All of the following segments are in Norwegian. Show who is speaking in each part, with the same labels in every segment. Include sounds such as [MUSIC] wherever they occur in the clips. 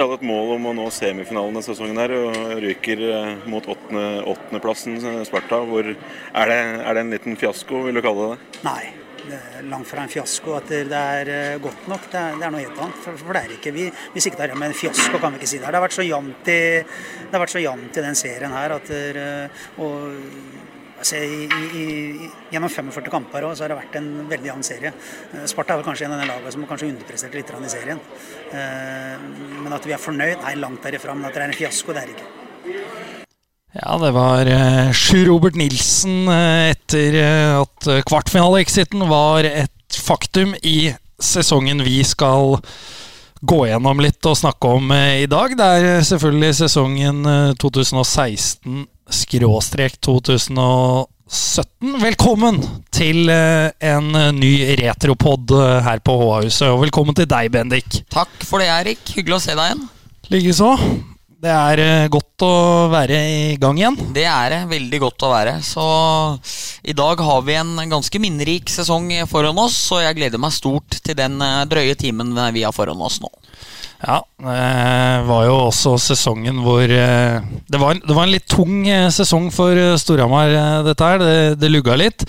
Speaker 1: Jeg hadde et mål om å nå semifinalen denne sesongen her, og ryker eh, mot åttende- åttendeplassen eh, Sparta. Hvor er, det, er det en liten fiasko, vil du kalle det?
Speaker 2: Nei, det er langt fra en fiasko at det er eh, godt nok. Det er, det er noe helt annet. For, for det er ikke, vi, vi sikter med en fiasko, kan vi ikke si det. Det har vært så jevnt i, den serien her at og, altså, i, i, Gjennom 45 kamper også, så har det vært en veldig jevn serie. Eh, Sparta er vel kanskje en av de lagene som kanskje underpresterte litt i serien. Eh, Men at vi er fornøyd? Nei, langt derifra. Men at det er en fiasko, det er det ikke.
Speaker 3: Ja, det var uh, Sjur Robert Nilsen eh, etter eh, at kvartfinaleexiten var et faktum i sesongen vi skal gå gjennom litt og snakke om eh, i dag. Det er selvfølgelig sesongen eh, 2016-2017. Velkommen til eh, en eh, ny retropod eh, her på H-huset, og velkommen til deg, Bendik.
Speaker 4: Takk for det, Erik. Hyggelig å se deg igjen.
Speaker 3: Likeså. Det er godt å være i gang igjen.
Speaker 4: Det er det. Veldig godt å være. Så i dag har vi en ganske minnerik sesong foran oss, og jeg gleder meg stort til den drøye timen vi har foran oss nå.
Speaker 3: Ja, det var jo også sesongen hvor eh, Det var en, det var en litt tung eh, sesong for eh, Storhamar, eh, dette her. Det, det lugga litt.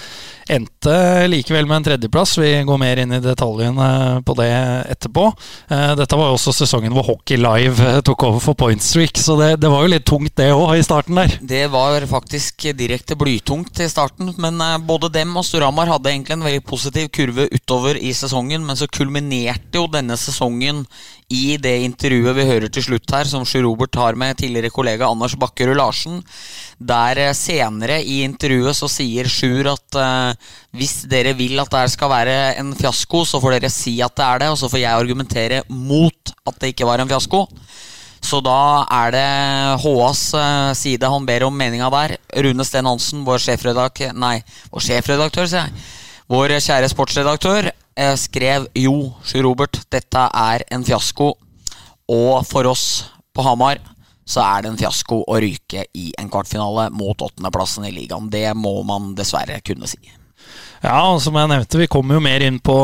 Speaker 3: Endte likevel med en tredjeplass. Vi går mer inn i detaljene på det etterpå. Eh, Dette var jo også sesongen hvor Hockey Live eh, tok over for Point Streak, så det, det var jo litt tungt, det òg, i starten der.
Speaker 4: Det var faktisk direkte blytungt i starten, men eh, både dem og Storhamar hadde egentlig en veldig positiv kurve utover i sesongen, men så kulminerte jo denne sesongen i det intervjuet vi hører til slutt her, som Sjur Robert har med tidligere kollega Anders Bakkerud Larsen. Der eh, senere i intervjuet så sier Sjur at uh, hvis dere vil at det skal være en fiasko, så får dere si at det er det, og så får jeg argumentere mot at det ikke var en fiasko. Så da er det HAs eh, side han ber om meninga der. Rune Sten Hansen, vår sjefredaktør Nei, vår sjefredaktør, sier jeg. Vår kjære sportsredaktør skrev jo, Sjur Robert, dette er en fiasko. Og for oss på Hamar så er det en fiasko å ryke i en kvartfinale mot åttendeplassen i ligaen. Det må man dessverre kunne si.
Speaker 3: Ja, og som jeg nevnte, vi kommer jo mer inn på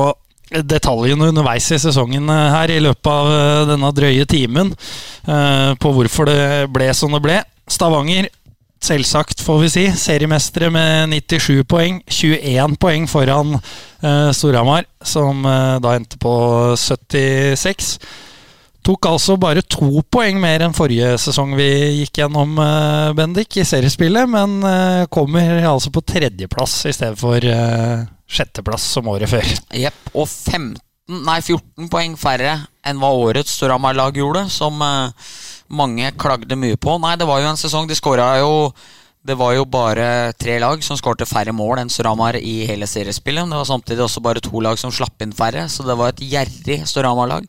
Speaker 3: detaljene underveis i sesongen eh, her i løpet av eh, denne drøye timen. eh, På hvorfor det ble som det ble. Stavanger, selvsagt får vi si, seriemestere med 97 poeng. 21 poeng foran eh, Storhamar, som eh, da endte på 76. Tok altså bare to poeng mer enn forrige sesong vi gikk gjennom, eh, Bendik, i seriespillet, men eh, kommer altså på tredjeplass i stedet for eh, sjetteplass som året før.
Speaker 4: Jepp. Og 15, nei 14 poeng færre enn hva årets Storhamar-lag gjorde, som eh, mange klagde mye på. Nei, det var jo en sesong De skåra jo Det var jo bare tre lag som skårte færre mål enn Storhamar i hele seriespillet. Det var samtidig også bare to lag som slapp inn færre, så det var et gjerrig Storhamar-lag.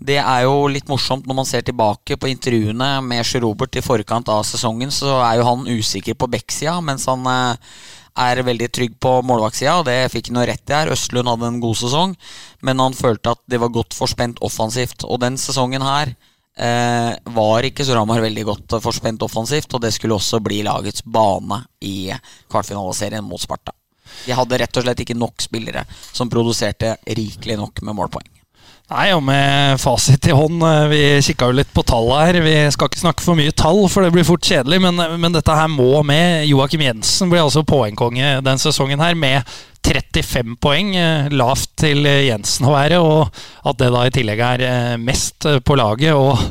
Speaker 4: Det er jo litt morsomt når man ser tilbake på intervjuene med Sjur Robert i forkant av sesongen, så er jo han usikker på backsida, mens han eh, er veldig trygg på målvaktsida, og det fikk han rett i her. Østlund hadde en god sesong, men han følte at de var godt forspent offensivt. Og den sesongen her eh, var ikke Storhamar veldig godt forspent offensivt, og det skulle også bli lagets bane i kvartfinaleserien mot Sparta. De hadde rett og slett ikke nok spillere som produserte rikelig nok med målpoeng.
Speaker 3: Nei, og med fasit i hånd, eh, vi kikka jo litt på tallene her. Vi skal ikke snakke for mye tall, for det blir fort kjedelig, men, men dette her må med. Joakim Jensen blir altså poengkonge den sesongen her med 35 poeng. eh, Lavt til Jensen å være, og at det da i tillegg er eh, mest på laget og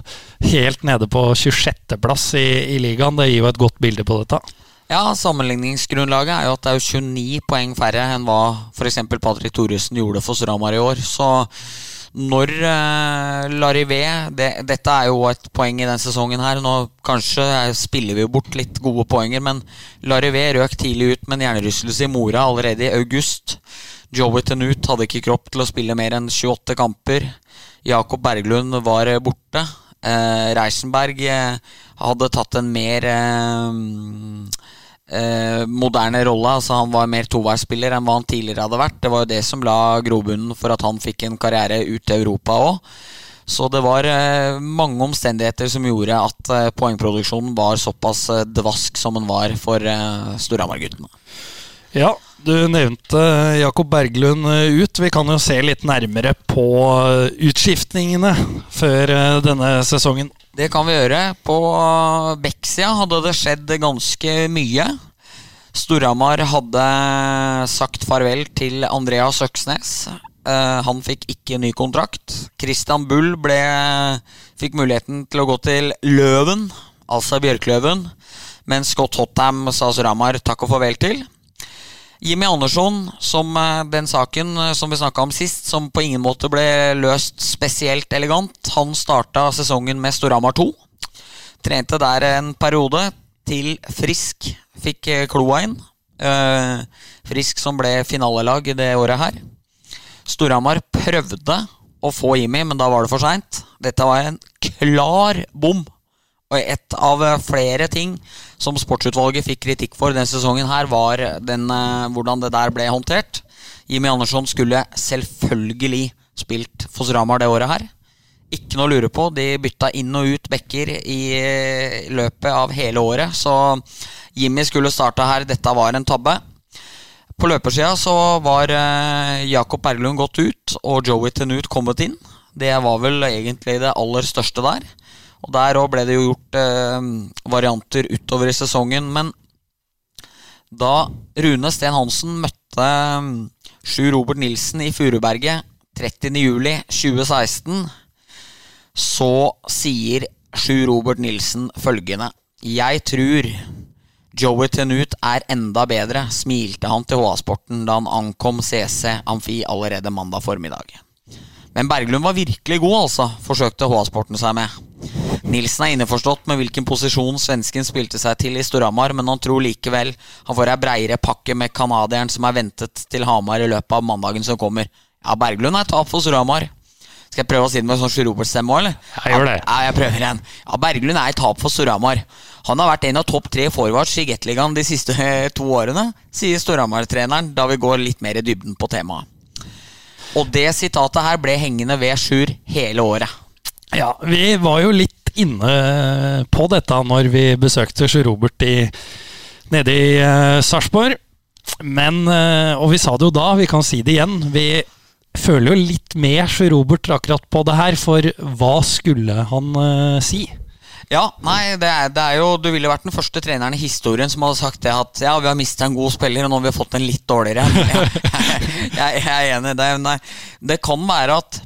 Speaker 3: helt nede på 26.-plass i, i ligaen, det gir jo et godt bilde på dette.
Speaker 4: Ja, Sammenligningsgrunnlaget er jo at det er jo 29 poeng færre enn hva f.eks. Patrick Thoresen gjorde for Stramar i år. Så når uh, Larivé det, Dette er jo et poeng i denne sesongen her. Nå Kanskje spiller vi jo bort litt gode poenger, men Larivé røk tidlig ut med en hjernerystelse i Mora allerede i august. Joey Tenut hadde ikke kropp til å spille mer enn 28 kamper. Jakob Berglund var eh, borte. Eh, Reisenberg eh, hadde tatt en mer eh, eh, moderne rolle. Altså Han var mer toveisspiller enn hva han tidligere hadde vært. Det var jo det som la grobunnen for at han fikk en karriere ut til Europa òg. Så det var eh, mange omstendigheter som gjorde at eh, poengproduksjonen var såpass eh, dvask som den var for eh, Storhamar-guttene.
Speaker 3: Ja, Du nevnte Jakob Berglund ut. Vi kan jo se litt nærmere på utskiftningene før denne sesongen.
Speaker 4: Det kan vi gjøre. På Bekksida hadde det skjedd ganske mye. Storhamar hadde sagt farvel til Andreas Øksnes. Uh, han fikk ikke ny kontrakt. Christian Bull ble, fikk muligheten til å gå til Løven, altså Bjørkløven. Men Scott Hotham sa Storhamar takk og farvel til. Jimmy Andersson, som uh, den saken uh, som vi snakka om sist, som på ingen måte ble løst spesielt elegant. Han starta sesongen med Storhamar 2. Trente der en periode, til Frisk fikk kloa inn. Frisk som ble finalelag i det året her. Storhamar prøvde å få Jimmy, men da var det for seint. Dette var en klar bom. Og et av flere ting som sportsutvalget fikk kritikk for denne sesongen, her var den, uh, hvordan det der ble håndtert. Jimmy Andersson skulle selvfølgelig spilt for Storhamar det året her. Ikke noe å lure på. De bytta inn og ut bekker i løpet av hele året. Så Jimmy skulle starta her. Dette var en tabbe. På løpersida så var eh, Jakob Berglund gått ut, og Joey Tenut kommet inn. Det var vel egentlig det aller største der. Og der òg ble det jo gjort eh, varianter utover i sesongen. Men da Rune Sten Hansen møtte eh, Sjur Robert Nilsen i Furuberget 30.07.2016, så sier Sjur Robert Nilsen følgende Jeg tror Joey Tenut er enda bedre, smilte han til HA-sporten da han ankom CC Amfi allerede mandag formiddag. Men Berglund var virkelig god, altså, forsøkte HA-sporten seg med. Nilsen er innforstått med hvilken posisjon svensken spilte seg til i Storhamar, men han tror likevel han får ei breiere pakke med canadieren som er ventet til Hamar i løpet av mandagen som kommer. Ja, Berglund er tap for Storhamar. Skal jeg prøve å si det med sånn Sjurobert-stemme òg, eller?
Speaker 3: Jeg gjør det.
Speaker 4: Ja, jeg prøver igjen. Ja, Berglund er et tap for Storhamar. Han har vært en av topp tre forwards i Gateligaen de siste eh, to årene, sier Storhamar-treneren, da vi går litt mer i dybden på temaet. Og det sitatet her ble hengende ved Sjur hele året.
Speaker 3: Ja, vi var jo litt inne på dette når vi besøkte Sjur Robert i, nede i uh, Sarpsborg. Men, uh, og vi sa det jo da, vi kan si det igjen. Vi føler jo litt med Sjur Robert akkurat på det her, for hva skulle han uh, si?
Speaker 4: Ja, nei, det er, det er, jo Du ville vært den første treneren i historien som hadde sagt det at ja, vi har mista en god spiller, og nå har vi fått en litt dårligere. [LAUGHS] Jeg, jeg, jeg er enig. Det, nei, det kan være at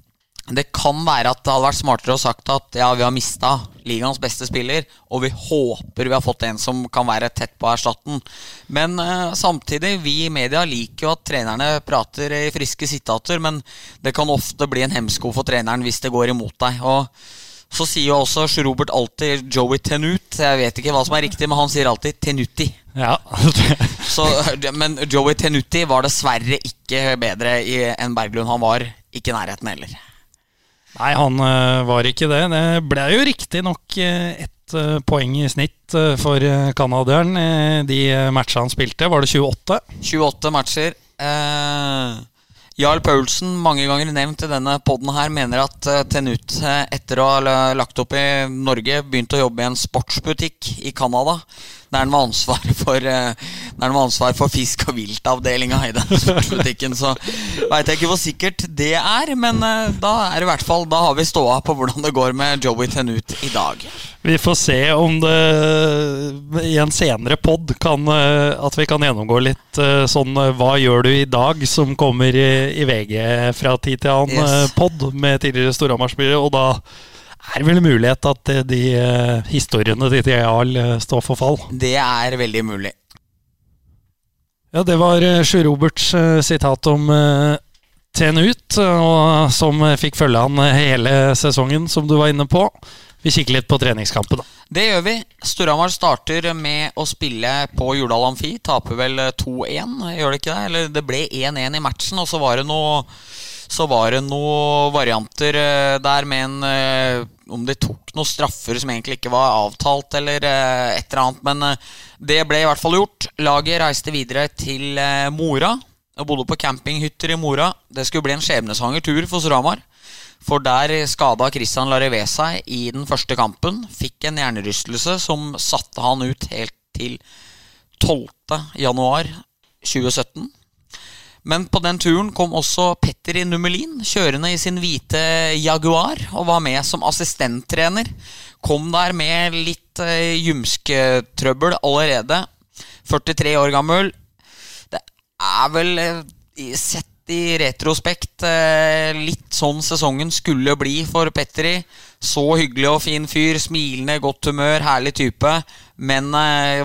Speaker 4: det kan være at det hadde vært smartere å sagt at ja, vi har mista ligaens beste spiller, og vi håper vi har fått en som kan være tett på å erstatte den. Men uh, samtidig, vi i media liker jo at trenerne prater i friske sitater, men det kan ofte bli en hemsko for treneren hvis det går imot deg. Og så sier jo også Robert alltid Joey Tenut. Jeg vet ikke hva som er riktig, men han sier alltid Tenuti.
Speaker 3: Ja. [LAUGHS]
Speaker 4: så, men Joey Tenuti var dessverre ikke bedre enn Berglund. Han var ikke i nærheten heller.
Speaker 3: Nei, han uh, var ikke det. Det ble jo riktignok uh, ett uh, poeng i snitt for canadieren de matchene han spilte. Var det 28?
Speaker 4: 28 matcher. Uh, Jarl Paulsen, mange ganger nevnt i denne poden her, mener at uh, Tenut, uh, etter å ha lagt opp i Norge, begynte å jobbe i en sportsbutikk i Canada. Der han var ansvar for, uh, ansvar for fisk- og viltavdelinga i den sportsbutikken. Så veit jeg ikke hvor sikkert det er, men da er det i hvert fall Da har vi ståa på hvordan det går med Joey Tenut i dag.
Speaker 3: Vi får se om det i en senere pod kan At vi kan gjennomgå litt sånn Hva gjør du i dag? som kommer i, i VG fra tid til annen yes. pod med tidligere Storhamar-spillere. Og da er vel mulighet at de uh, historiene til Jarl uh, står for fall?
Speaker 4: Det er veldig mulig.
Speaker 3: Ja, det var Sjur Roberts sitat om TNU-ut, og som fikk følge han hele sesongen, som du var inne på. Vi kikker litt på treningskampen, da.
Speaker 4: Det gjør vi. Storhamar starter med å spille på Jordal Amfi. Taper vel 2-1, gjør det ikke det? Eller det ble 1-1 i matchen, og så var det noe så var det noen varianter eh, der med en eh, Om de tok noen straffer som egentlig ikke var avtalt, eller eh, et eller annet. Men det ble i hvert fall gjort. Laget reiste videre til Mora og bodde på campinghytter i Mora. Det skulle bli en skjebnesvanger tur for Storhamar. For der skada Christian Larivé seg i den første kampen. Fikk en hjernerystelse som satte han ut helt til 12. januar 2017. Men på den turen kom også Petter i Nummelin kjørende i sin hvite Jaguar og var med som assistenttrener. Kom der med litt uh, jumsktrøbbel allerede. 43 år gammel. Det er vel, uh, sett i retrospekt, uh, litt sånn sesongen skulle bli for Petteri. Så hyggelig og fin fyr, smilende, godt humør, herlig type. Men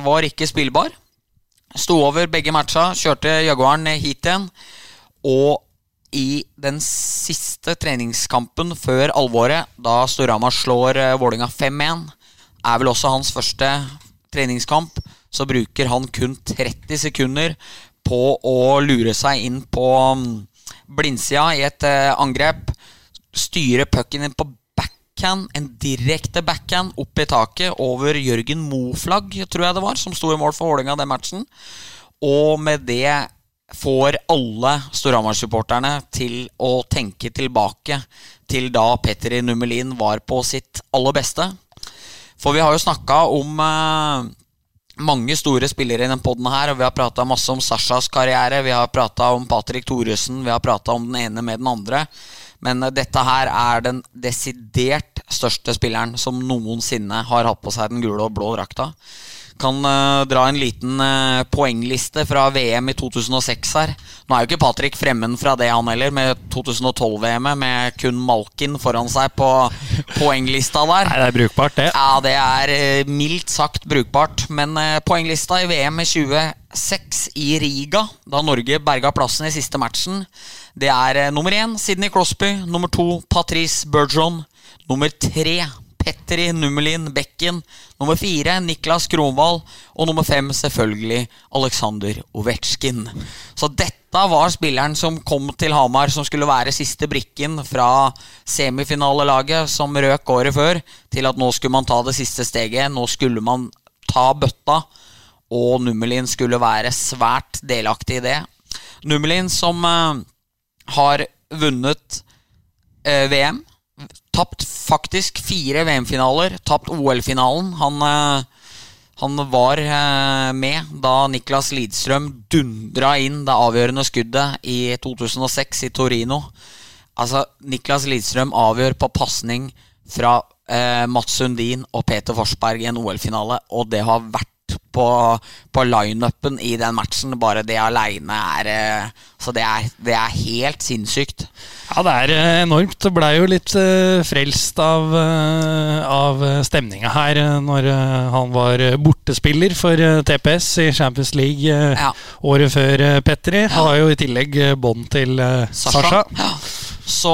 Speaker 4: var ikke spillbar. Sto over begge matcha, kjørte Jaguaren hit igjen. Og i den siste treningskampen før alvoret, da Storhamar slår uh, Vålinga 5-1, er vel også hans første treningskamp, så bruker han kun 30 sekunder på å lure seg inn på um, blindsida i et uh, angrep. Styre pucken inn på backhand, en direkte backhand opp i taket over Jørgen Moflag, tror jeg det var, som sto i mål for Vålerenga den matchen. Og med det får alle Storhamar-supporterne til å tenke tilbake til da Petter i Nummelin var på sitt aller beste. For vi har jo snakka om eh, mange store spillere i denne poden her, og vi har prata masse om Sashas karriere, vi har prata om Patrick Thoresen, vi har prata om den ene med den andre. Men dette her er den desidert største spilleren som noensinne har hatt på seg den gule og blå drakta. Kan uh, dra en liten uh, poengliste fra VM i 2006 her. Nå er jo ikke Patrick fremmed fra det, han heller, med 2012-VM-et med kun Malkin foran seg på poenglista der.
Speaker 3: Nei, Det er brukbart, det.
Speaker 4: Ja, det er uh, mildt sagt brukbart. Men poenglista i VM i 2006 i Riga, da Norge berga plassen i siste matchen, det er nummer én Sidney Crosby, nummer to Patrice Bergeron, nummer tre Petteri Nummelin Bekken. Nummer fire Niklas Kronvall. Og nummer fem selvfølgelig Aleksandr Ovetsjkin. Så dette var spilleren som kom til Hamar, som skulle være siste brikken fra semifinalelaget som røk året før, til at nå skulle man ta det siste steget. Nå skulle man ta bøtta, og Nummelin skulle være svært delaktig i det. Nummelin som uh, har vunnet uh, VM Tapt faktisk fire VM-finaler. Tapt OL-finalen. Han, eh, han, var eh, med da Niklas Lidstrøm dundra inn det avgjørende skuddet i 2006 i Torino. Altså, Niklas Lidstrøm avgjør på pasning fra eh, Mats Sundin og Peter Forsberg i en OL-finale, og det har vært på, på lineupen i den matchen. Bare det aleine er eh, Så det er, det er, helt sinnssykt.
Speaker 3: Ja, det er eh, enormt. Det blei jo litt uh, frelst av, av stemninga her når han var bortespiller for TPS i Champions League ja. året før Petri. Han Har jo i tillegg bånd til Sasha. Sasha.
Speaker 4: Så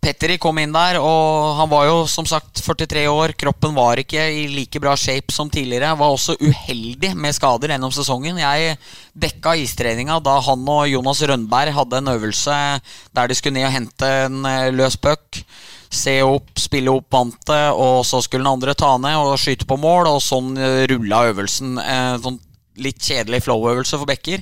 Speaker 4: Petteri kom inn der, og han var jo som sagt 43 år. Kroppen var ikke i like bra shape som tidligere. Var også uheldig med skader gjennom sesongen. Jeg dekka istreninga da han og Jonas Rønberg hadde en øvelse der de skulle ned og hente en eh, løs puck. Se opp, spille opp vantet, og så skulle den andre ta ned og skyte på mål. Og sånn eh, rulla øvelsen. En eh, sånn litt kjedelig flow-øvelse for backer.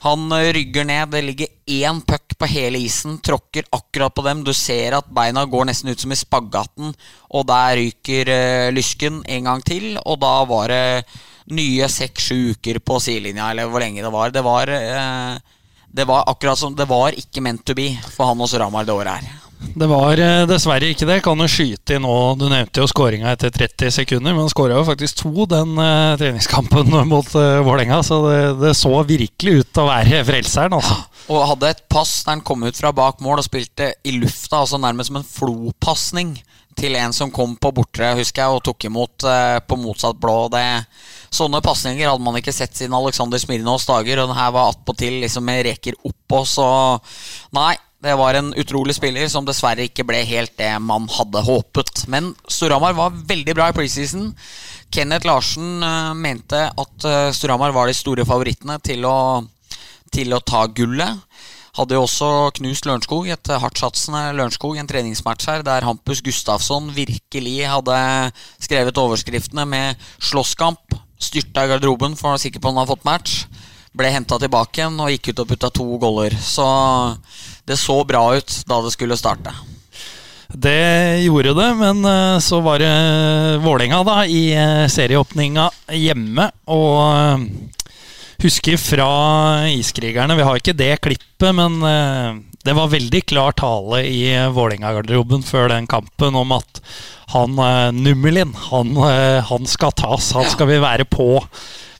Speaker 4: Han eh, rygger ned. Det ligger én puck på hele isen. Tråkker akkurat på dem. Du ser at beina går nesten ut som i spagaten. Og der ryker uh, lysken en gang til. Og da var det nye seks-sju uker på sidelinja, eller hvor lenge det var. Det var, uh, det var akkurat som Det var ikke meant to be for han hos Ramar det året her.
Speaker 3: Det var eh, dessverre ikke det. Kan jo skyte i nå. Du nevnte jo skåringa etter 30 sekunder, men han skåra jo faktisk to den uh, treningskampen [LAUGHS] mot uh, Vålerenga. Så det, det, så virkelig ut til å være frelseren, altså.
Speaker 4: Og hadde et pass der han kom ut fra bak mål og spilte i lufta, altså nærmest som en flopasning til en som kom på bortre, husker jeg, og tok imot uh, på motsatt blå. Det, sånne pasninger hadde man ikke sett siden Alexander Smirnovs dager, og den her var attpåtil liksom med reker oppå, så nei. Det var en utrolig spiller som dessverre ikke ble helt det man hadde håpet. Men Storhamar var veldig bra i preseason. Kenneth Larsen uh, mente at uh, Storhamar var de store favorittene til å, til å ta gullet. Hadde jo også knust Lørenskog, et hardtsatsende Lørenskog, en treningsmatch her der Hampus Gustafsson virkelig hadde skrevet overskriftene med slåsskamp. Styrta i garderoben for å være sikker på han hadde fått match ble henta tilbake igjen og gikk ut og putta to goller. Så det så bra ut da det skulle starte.
Speaker 3: Det gjorde det, men eh, så var det Vålerenga da i eh, serieåpninga hjemme. Og eh, husker fra Iskrigerne Vi har ikke det klippet, men det var veldig klar tale i Vålerenga-garderoben før den kampen om at han Nummelin, han, han skal tas. Han skal vi være på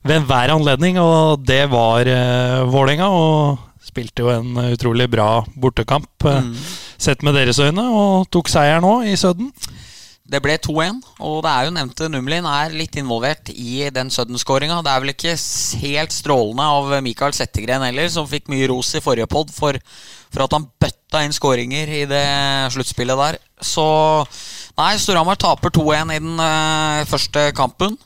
Speaker 3: ved enhver anledning, og det var Vålerenga. Og spilte jo en utrolig bra bortekamp, mm. sett med deres øyne, og tok seieren nå i Sødden.
Speaker 4: Det ble 2-1, og det er jo nevnte Numlin er litt involvert i den Sudden-skåringa. Det er vel ikke helt strålende av Mikael Settegren heller, som fikk mye ros i forrige pod for, for, at han bøtta inn skåringer i det sluttspillet der. Så nei, Storhamar taper 2-1 i den uh, første kampen.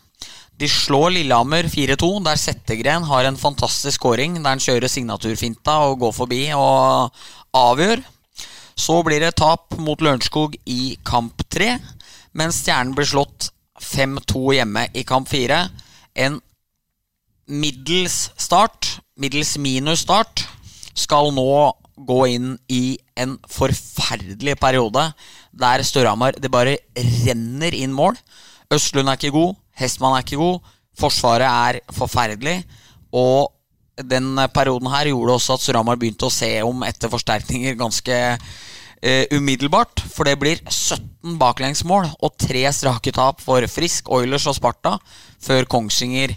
Speaker 4: De slår Lillehammer 4-2, der Settegren har en fantastisk skåring. Der han kjører signaturfinta og går forbi og avgjør. Så blir det tap mot Lørenskog i kamp tre mens Stjernen blir slått 5-2 hjemme i kamp 4. En middels start, middels minus start, skal nå gå inn i en forferdelig periode der Størhamar det bare renner inn mål. Østlund er ikke god, Hestmann er ikke god, Forsvaret er forferdelig. Og den perioden her gjorde også at Suramar begynte å se om etter forsterkninger ganske eh, umiddelbart. For det blir 17 baklengsmål og tre strake tap for Frisk, Oilers og Sparta før Kongsvinger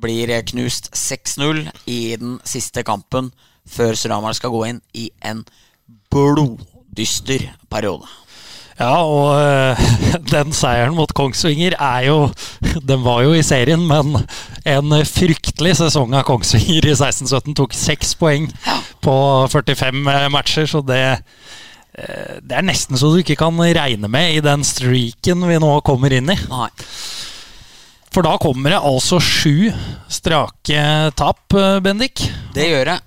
Speaker 4: blir knust 6-0 i den siste kampen før Suramar skal gå inn i en bloddyster periode.
Speaker 3: Ja, og uh, [LAUGHS] den seieren mot Kongsvinger er jo [LAUGHS] Den var jo i serien, men en fryktelig sesong av Kongsvinger i 16-17. Tok seks poeng på 45 matcher, så det Eh, det er nesten så du ikke kan regne med i den streaken vi nå kommer inn i. Nei. For da kommer det altså sju strake tap, eh, Bendik.
Speaker 4: Det gjør det.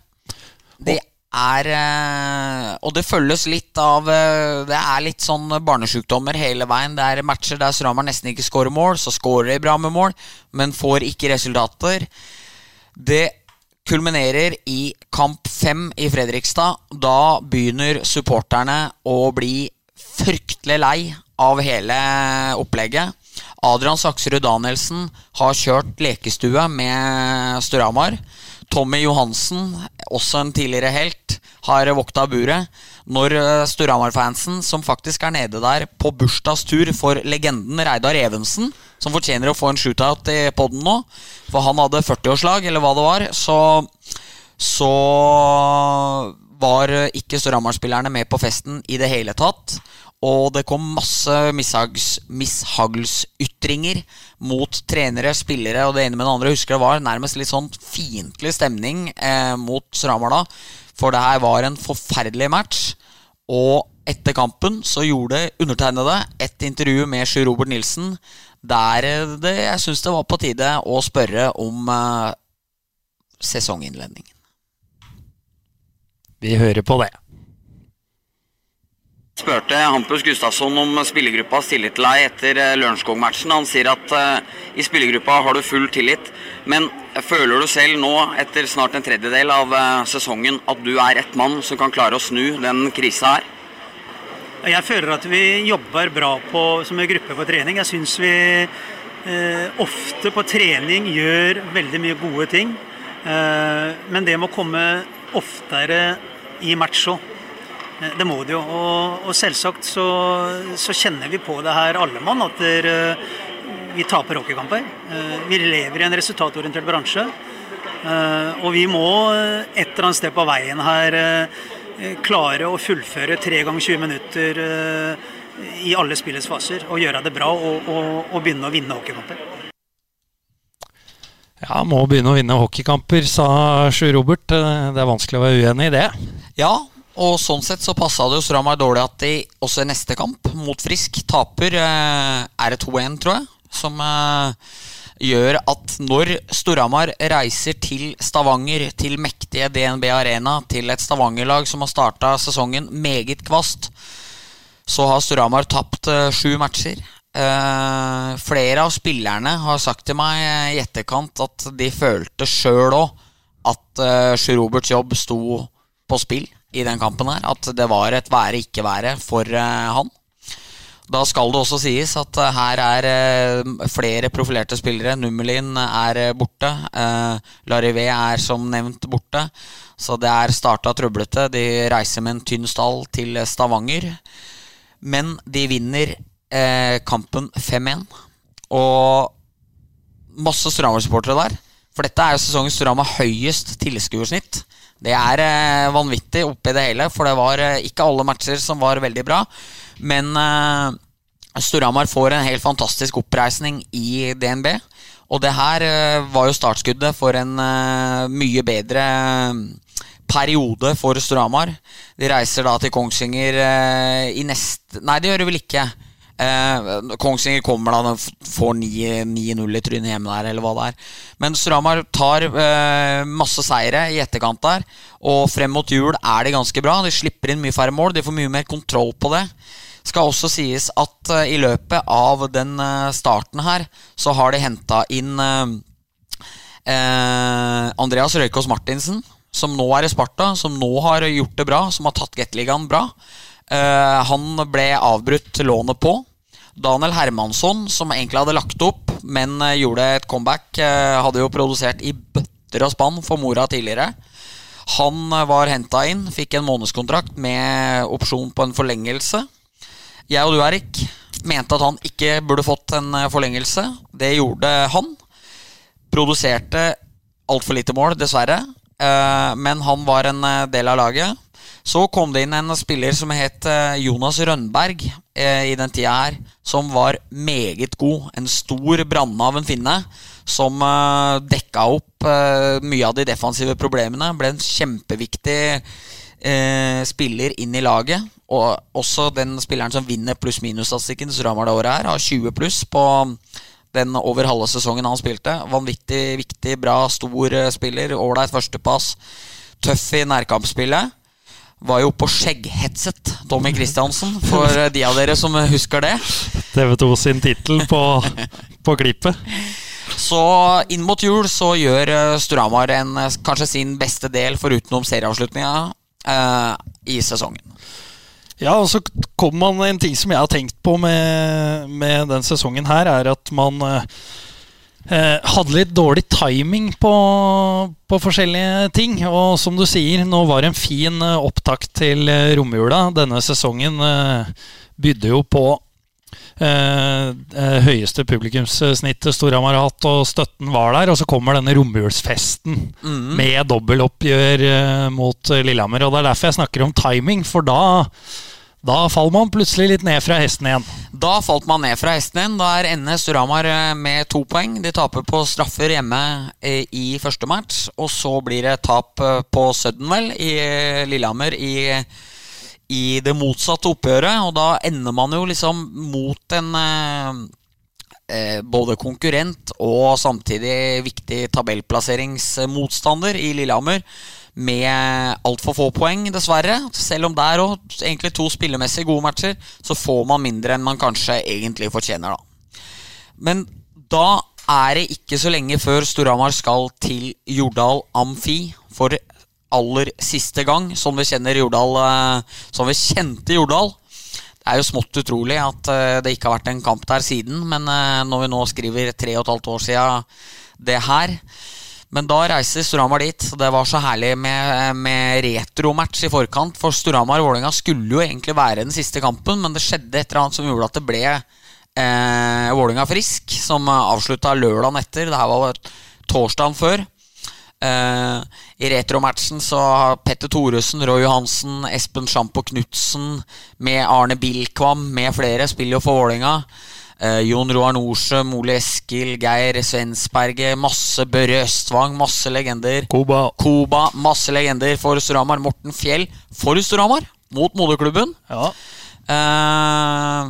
Speaker 4: Det er eh, Og det følges litt av Det er litt sånn barnesjukdommer hele veien. Det er matcher der Stramar nesten ikke skårer mål, så skårer de bra med mål, men får ikke resultater. Det kulminerer i kamp fem i Fredrikstad. Da begynner supporterne å bli fryktelig lei av hele opplegget. Adrian Saksrud Danielsen har kjørt lekestue med Storhamar. Tommy Johansen, også en tidligere helt, har vokta buret. Når eh, Storhamar-fansen, som faktisk er nede der på bursdagstur for legenden Reidar Evensen, som fortjener å få en shootout i poden nå, for han hadde 40-årslag, eller hva det var, så, så var ikke Storhamar-spillerne med på festen i det hele tatt. Og det kom masse mishaglytringer mot trenere, spillere og det ene med det andre. Jeg husker det var nærmest litt sånn fiendtlig stemning eh, mot Sramala. For det her var en forferdelig match. Og etter kampen så gjorde undertegnede et intervju med Sjur Robert Nilsen der det, jeg syns det var på tide å spørre om eh, sesonginnledningen.
Speaker 3: Vi hører på det
Speaker 5: spurte Hampus Gustafsson om spillergruppas tillit til deg etter eh, Lørenskog-matchen. Han sier at uh, i spillergruppa har du full tillit. Men føler du selv nå, etter snart en tredjedel av uh, sesongen, at du er ett mann som kan klare å snu den krisa her?
Speaker 2: Jeg føler at vi jobber bra på, som en gruppe på trening. Jeg syns vi uh, ofte på trening gjør veldig mye gode ting. men det må komme oftere i match òg. Eh, det må det jo. Og, og selvsagt så, så, kjenner vi på det her alle mann at der, eh, vi taper hockeykamper. Eh, vi lever i en resultatorientert bransje. Og vi må et eller annet sted på veien her klare å fullføre tre ganger 20 minutter i alle spillets faser. Og gjøre det bra og, og, og begynne å vinne hockeykamper.
Speaker 3: Ja, må begynne å vinne hockeykamper, sa Sjur Robert. Det er vanskelig å være uenig i det.
Speaker 4: Ja, og sånn sett så passa det jo Stramar dårlig at de også i neste kamp, mot Frisk, taper. Eh, er det 2-1, tror jeg? Som eh, gjør at når Storhamar reiser til Stavanger, til mektige DNB Arena, til et Stavanger-lag som har starta sesongen meget kvast, så har Storhamar tapt uh, sju matcher. Flere av spillerne har sagt til meg i etterkant at de følte sjøl òg at uh, Sjur Roberts jobb sto på spill i den kampen her. At det var et være-ikke-være for uh, han. Da skal det også sies at uh, her er uh, flere profilerte spillere. Nummelin er borte. Larivé er som nevnt borte. Så det er starta trøblete. De reiser med en tynn stall til Stavanger. Men de vinner kampen 5-1. Og masse Storhamar-supportere der. For dette er jo sesongens Storhamar høyest tilskuersnitt. Det er eh, vanvittig oppi det hele, for det var eh, ikke alle matcher som var veldig bra. Men eh, Storhamar får en helt fantastisk oppreisning i DNB. Og det her var jo startskuddet for en mye bedre periode for Storhamar. De reiser da til Kongsvinger i neste Nei, det gjør de vel ikke. Eh, Kongsvinger kommer da, får 9-0 i trynet hjemme der, eller hva det er. Men Storhamar tar eh, masse seire i etterkant der. Og frem mot jul er de ganske bra. De slipper inn mye færre mål. De får mye mer kontroll på det. Skal også sies at eh, i løpet av den uh, starten her, så har de henta inn uh, Andreas Røykås Martinsen, som nå er i Sparta, som nå har gjort det bra, som har tatt Gateligaen bra. Han ble avbrutt lånet på. Daniel Hermansson, som egentlig hadde lagt opp, men gjorde et comeback, hadde jo produsert i bøtter og spann for mora tidligere. Han var henta inn, fikk en månedskontrakt med opsjon på en forlengelse. Jeg og du, Erik, mente at han ikke burde fått en eh, forlengelse. Det gjorde han. Produserte altfor lite mål, dessverre. Eh, men han var en eh, del av laget. Så kom det inn en spiller som het Jonas Rønberg i den tida her, som var meget god. En stor branne av en finne som dekka opp mye av de defensive problemene. Ble en kjempeviktig spiller inn i laget. Og også den spilleren som vinner pluss-minus-statistikken til Storhamar det året her, har 20 pluss på den over halve sesongen han spilte. Vanvittig viktig, bra, stor eh, spiller. Ålreit førstepass. Tøff i nærkampspillet. Var jo på skjegghetset, Tommy Christiansen, for eh, de av dere som husker det.
Speaker 3: TV2 sin tittel på, på klippet.
Speaker 4: Så inn mot jul så gjør eh, Storhamar kanskje sin beste del forutenom serieavslutninga eh, i sesongen.
Speaker 3: Ja, og så kom man En ting som jeg har tenkt på med, med den sesongen her, er at man eh, eh, hadde litt dårlig timing på, på, forskjellige ting. Og som du sier, nå var det en fin eh, opptakt til eh, romjula. Denne sesongen eh, bydde jo på eh, høyeste publikumssnittet Storhamar har hatt, og støtten var der. Og så kommer denne romjulsfesten mm. med dobbeltoppgjør eh, mot Lillehammer. Og det er derfor jeg snakker om timing, for da da faller man plutselig litt ned fra hesten igjen.
Speaker 4: Da falt man ned fra hesten igjen. Da er NS Storhamar eh, med to poeng. De taper på straffer hjemme eh, i første match. Og så blir det tap eh, på Suddenwell i Lillehammer i, i, det motsatte oppgjøret. Og da ender man jo liksom mot en eh, både konkurrent og samtidig viktig tabellplasseringsmotstander i Lillehammer med altfor få poeng, dessverre. Selv om det er òg egentlig to spillemessig gode matcher, så får man mindre enn man kanskje egentlig fortjener, da. Men da er det ikke så lenge før Storhamar skal til Jordal Amfi for aller siste gang, som vi kjenner Jordal eh, Som vi kjente Jordal. Det er jo smått utrolig at eh, det ikke har vært en kamp der siden, men eh, når vi nå skriver tre og et halvt år siden det her, men da reiser Storhamar dit. Det var så herlig med, med retromatch i forkant. For Storhamar og Vålerenga skulle jo egentlig være den siste kampen, men det skjedde et eller annet som gjorde at det ble eh, Vålerenga Frisk, som avslutta lørdagen etter. Det her var torsdagen før. Eh, I retromatchen så har Petter Thoresen, Roy Johansen, Espen Sjampo Knutsen med Arne Bilkvam med flere spiller jo for Vålerenga. Uh, Jon Roar Norsø, Mole Eskil, Geir Svensberget, masse Børre Østvang, masse legender.
Speaker 3: Koba.
Speaker 4: Koba, masse legender for Storhamar. Morten Fjell for Storhamar, mot moderklubben.
Speaker 3: Ja.
Speaker 4: Eh,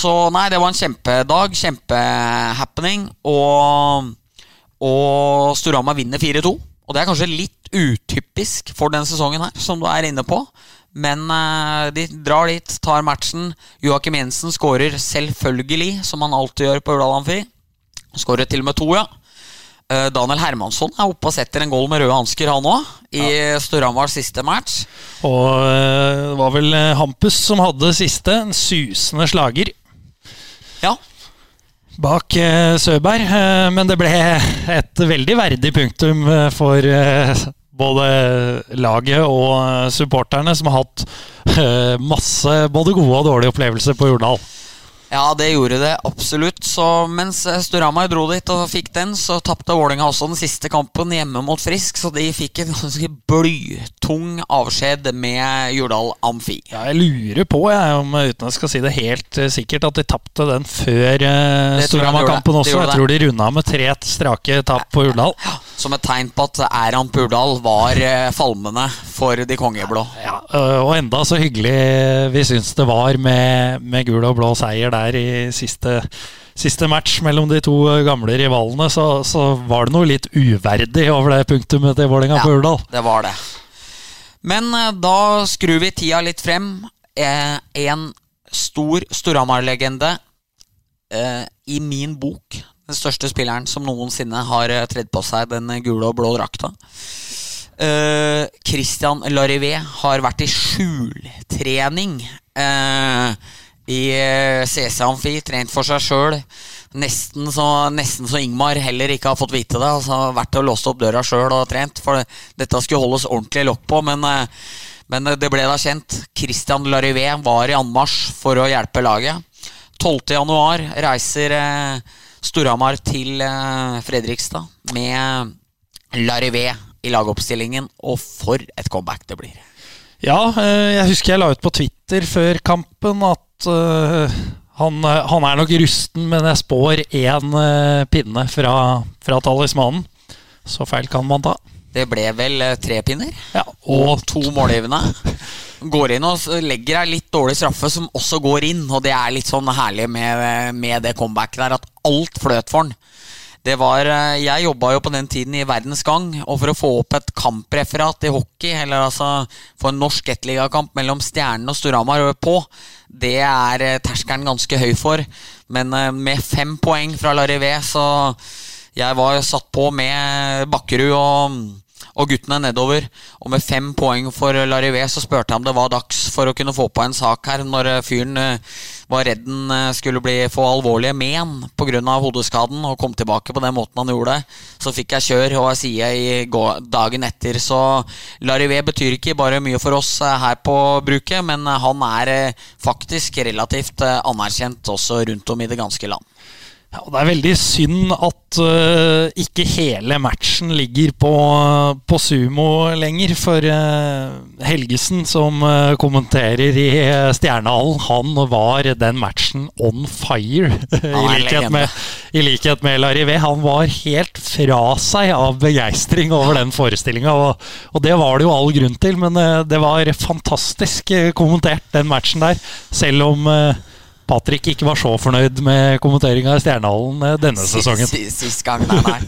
Speaker 4: så nei, det var en kjempedag. Kjempehappening. Og, og Storhamar vinner 4-2. Og det er kanskje litt utypisk for den sesongen her, som du er inne på. Men uh, de drar dit, tar matchen. Joakim Jensen skårer selvfølgelig, som han alltid gjør på Urdal Amfi. Skårer til og med to, ja. Uh, Daniel Hermansson er oppe og setter en goal med røde hansker, han òg. I ja. Storhamars siste match.
Speaker 3: Og uh, det var vel Hampus som hadde siste. En susende slager. Ja. bak eh, Søberg. Eh, men det ble et veldig verdig punktum eh, for både laget og supporterne, som har hatt masse både gode og dårlige opplevelser på Jordal.
Speaker 4: Ja, det gjorde det absolutt. Så mens Storhamar dro dit og fikk den, så tapte Vålerenga også den siste kampen hjemme mot Frisk. Så de fikk en ganske blytung avskjed med Jordal Amfi.
Speaker 3: Ja, jeg lurer på, jeg, om uten jeg skal si det helt uh, sikkert, at de tapte den før uh, Storhamar-kampen også. Jeg tror de runda med tre strake tap på Jordal.
Speaker 4: Ja, som et tegn på at æraen på Jordal var uh, falmende for de kongeblå.
Speaker 3: Ja, og enda så hyggelig vi syns det var med, med gul og blå seier der i siste, siste match mellom de to gamle rivalene, så, så, var det noe litt uverdig over det punktumet til Vålerenga ja, på Urdal.
Speaker 4: Det var det. Men eh, da skrur vi tida litt frem. Eh, en stor Storhamar-legende eh, i min bok. Den største spilleren som noensinne har tredd på seg den gule og blå drakta. Uh, Christian Larivé har vært i skjultrening uh, i eh, CC Amfi, trent for seg sjøl. Nesten nesten så Ingmar heller ikke har fått vite det. Altså Vært og låst opp døra sjøl og trent. For dette skulle holdes ordentlig lokk på, men, uh, men, det ble da kjent. Christian Larivé var i anmarsj for å hjelpe laget. 12.1 reiser eh, Storhamar til eh, Fredrikstad med Larivé i lagoppstillingen, og for et comeback det blir.
Speaker 3: Ja, eh, jeg husker jeg la ut på Twitter før kampen at uh, han, eh, han, er nok rusten, men jeg spår én uh, pinne fra, fra, talismanen. Så feil kan man ta.
Speaker 4: Det ble vel tre pinner?
Speaker 3: Ja,
Speaker 4: og, og to målgivende. Går inn og legger ei litt dårlig straffe, som også går inn. Og det er litt sånn herlig med, med det comebacket der, at alt fløt for han. Det var, Jeg jobba jo på den tiden i Verdens Gang, og for å få opp et kampreferat i hockey, eller altså få en norsk ettligakamp mellom Stjernen og Storhamar på, det er eh, terskelen ganske høy for. Men eh, med fem poeng fra Larivé, så jeg var satt på med Bakkerud og, og guttene nedover. Og med fem poeng for Larivé så spurte jeg om det var dags for å kunne få på en sak her, når eh, fyren var redd den eh, skulle bli, få alvorlige men pga. hodeskaden, og kom tilbake på den måten han gjorde. Så fikk jeg kjør og jeg sier i dagen etter. Så Larivé betyr ikke bare mye for oss eh, her på bruket, men han er eh, faktisk relativt anerkjent også rundt om i det ganske land.
Speaker 3: Ja, det er veldig synd at uh, ikke hele matchen ligger på, på sumo lenger. For uh, Helgesen, som uh, kommenterer i Stjernehallen, han var den matchen on fire. [LAUGHS] I likhet, med, I likhet med Larivé. Han var helt fra seg av begeistring over den forestillinga. Og, og, det var det jo all grunn til, men det var fantastisk kommentert, den matchen der. Selv om Patrick ikke var så fornøyd med kommenteringa i Stjernehallen denne denne sesongen.
Speaker 4: Sist gang, nei, nei.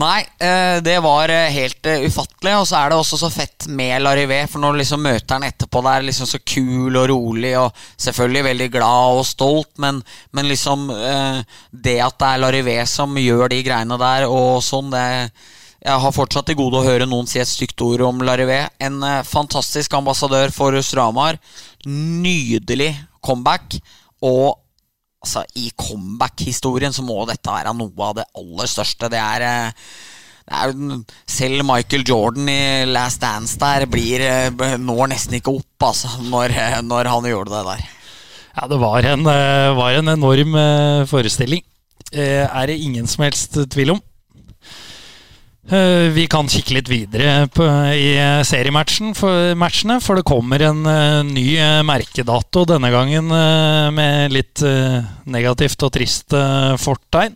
Speaker 4: Nei, eh, det var eh, helt ufattelig. Og så er det også så fett med Larivé. For når liksom møter han etterpå der, liksom så kul og rolig og selvfølgelig veldig glad og stolt, men, men liksom Det at det er Larivé som gjør de greiene der og sånn, det jeg har fortsatt til gode å høre noen si et stygt ord om Larivé. En fantastisk ambassadør for Stramar. Nydelig comeback. Og altså, i comeback-historien så må dette være noe av det aller største. Det er, eh, det er Selv Michael Jordan i Last Dance der blir, eh, når nesten ikke opp altså, når, eh, når han gjorde det der.
Speaker 3: Ja, det var en, var en enorm forestilling. Er det ingen som helst tvil om. Eh, vi kan kikke litt videre på, i seriematchene, for, for det kommer en uh, ny uh, merkedato denne gangen uh, med litt negativt og trist fortegn.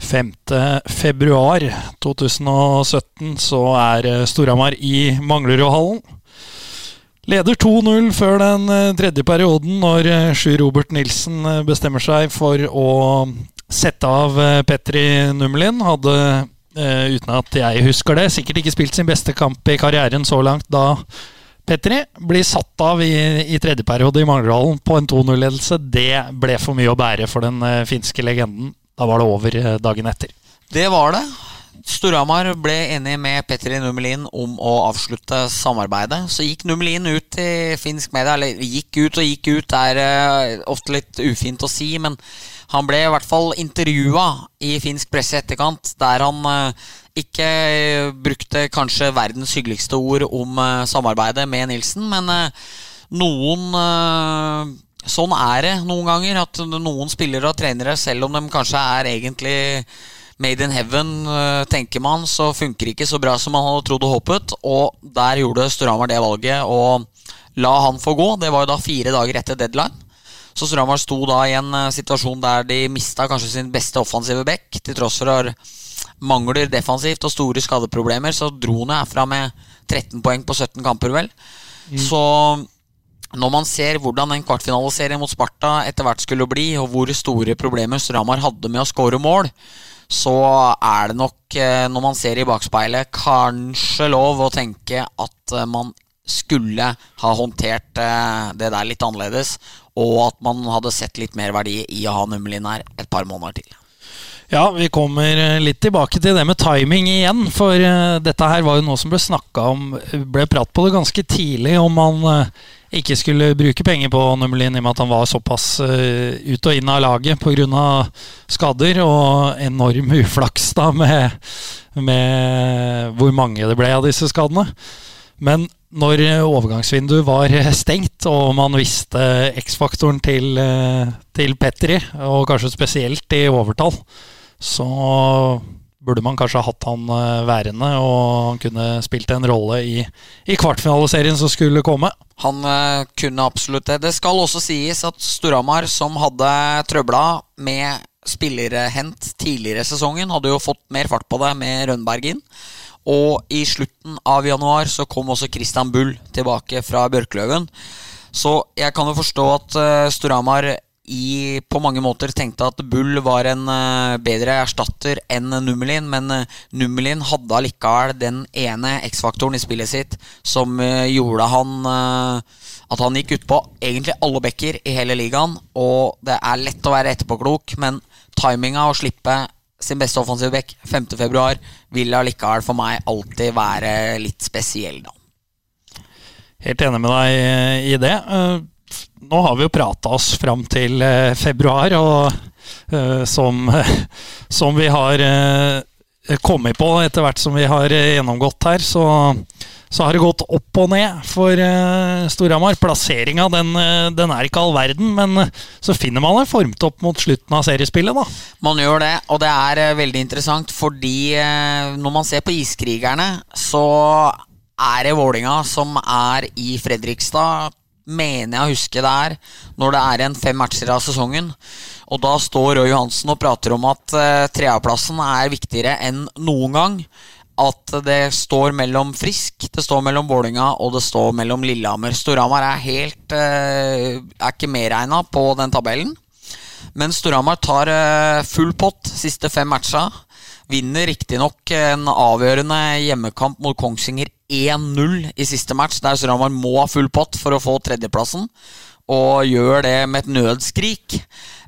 Speaker 3: 5.2.2017 så er Storhamar i Manglerudhallen. Leder 2-0 før den tredje perioden, når Sjur Robert Nilsen bestemmer seg for å sette av Petri Nummelin. Hadde Uh, uten at jeg husker det. Sikkert ikke spilt sin beste kamp i karrieren så langt da Petri blir satt av i, i tredje periode i Manglerhallen på en 2-0-ledelse. Det ble for mye å bære for den uh, finske legenden. Da var det over uh, dagen etter.
Speaker 4: Det var det. Storhamar ble enig med Petri Nummelin om å avslutte samarbeidet. Så gikk Nummelin ut i finsk media, eller gikk ut og gikk ut, det er ofte litt ufint å si, men Han ble i hvert fall intervjua i finsk presse i etterkant, der han uh, ikke brukte kanskje verdens hyggeligste ord om uh, samarbeidet med Nilsen, men noen Sånn er det noen ganger, at noen spillere og trenere, selv om de kanskje er egentlig Made in heaven, tenker man, så funker ikke så bra som man hadde trodd og håpet. Og der gjorde Storhamar det valget å la han få gå. Det var jo da fire dager etter deadline. Så Storhamar sto da i en uh, situasjon der de mista kanskje sin beste offensive back. Til tross for mangler defensivt og store skadeproblemer, så dro han herfra med 13 poeng på 17 kamper, vel. Mm. Så når man ser hvordan en kvartfinaliserie mot Sparta etter hvert skulle bli, og hvor store problemer Stramar hadde med å skåre mål, så er det nok, eh, når man ser i bakspeilet, kanskje lov å tenke at eh, man skulle ha håndtert det der litt annerledes og at man hadde sett litt mer verdi i å ha Nummelin her et par måneder til.
Speaker 3: Ja, vi kommer eh, litt tilbake til det med timing igjen. For uh, dette her var jo noe som ble snakka om Ble prat på det ganske tidlig om man ikke skulle bruke penger på Nummelin i og med at han var såpass ut og inn av laget pga. skader og enorm [LAUGHS] uflaks da med, med hvor mange det ble av disse skadene. Men når overgangsvinduet var stengt, og man visste X-faktoren til, eh, til Petri, og kanskje spesielt i overtall, så burde man kanskje hatt han eh, værende, og han kunne spilt en rolle i, i kvartfinaliserien som skulle komme.
Speaker 4: Han kunne absolutt det. Det skal også sies at Storhamar, som hadde trøbla med spillerhent tidligere i sesongen, hadde jo fått mer fart på det med Rønberg inn. Og i slutten av januar så kom også Christian Bull tilbake fra Bjørkløven. Så jeg kan jo forstå at uh, Storhamar på mange måter tenkte at Bull var en uh, bedre erstatter enn Nummelin, men uh, Nummelin hadde allikevel den ene X-faktoren i spillet sitt som gjorde han at han gikk utpå egentlig alle bekker i hele ligaen. Og det er lett å være etterpåklok, men timinga å slippe sin beste offensive back 5.2, vil allikevel for meg alltid være litt spesiell, da.
Speaker 3: Helt enig med deg i det. Eh, nå har vi jo prata oss fram til eh, februar, og eh, som, [LAUGHS] som vi har kommet på etter hvert som vi har gjennomgått her, så så har det gått opp og ned for uh, Storhamar. Plasseringa den, uh, den, er ikke all verden, men uh, så finner man det formt opp mot slutten av seriespillet, da.
Speaker 4: Man gjør det, og det er veldig interessant fordi når man ser på Iskrigerne, så er det Vålinga som er i Fredrikstad, mener jeg å huske det er, når det er igjen fem matcher av sesongen. Og da står Roy Johansen og prater om at uh, treaplassen er viktigere enn noen gang at det står mellom Frisk, det står mellom Vålinga og det står mellom Lillehammer. Storhamar er helt eh, Er ikke medregna på den tabellen. Men Storhamar tar eh, full pott siste fem matcha. Vinner riktignok en avgjørende hjemmekamp mot Kongsvinger 1-0 i siste match, der Storhamar må ha full pott for å få tredjeplassen og gjør det med et nødskrik.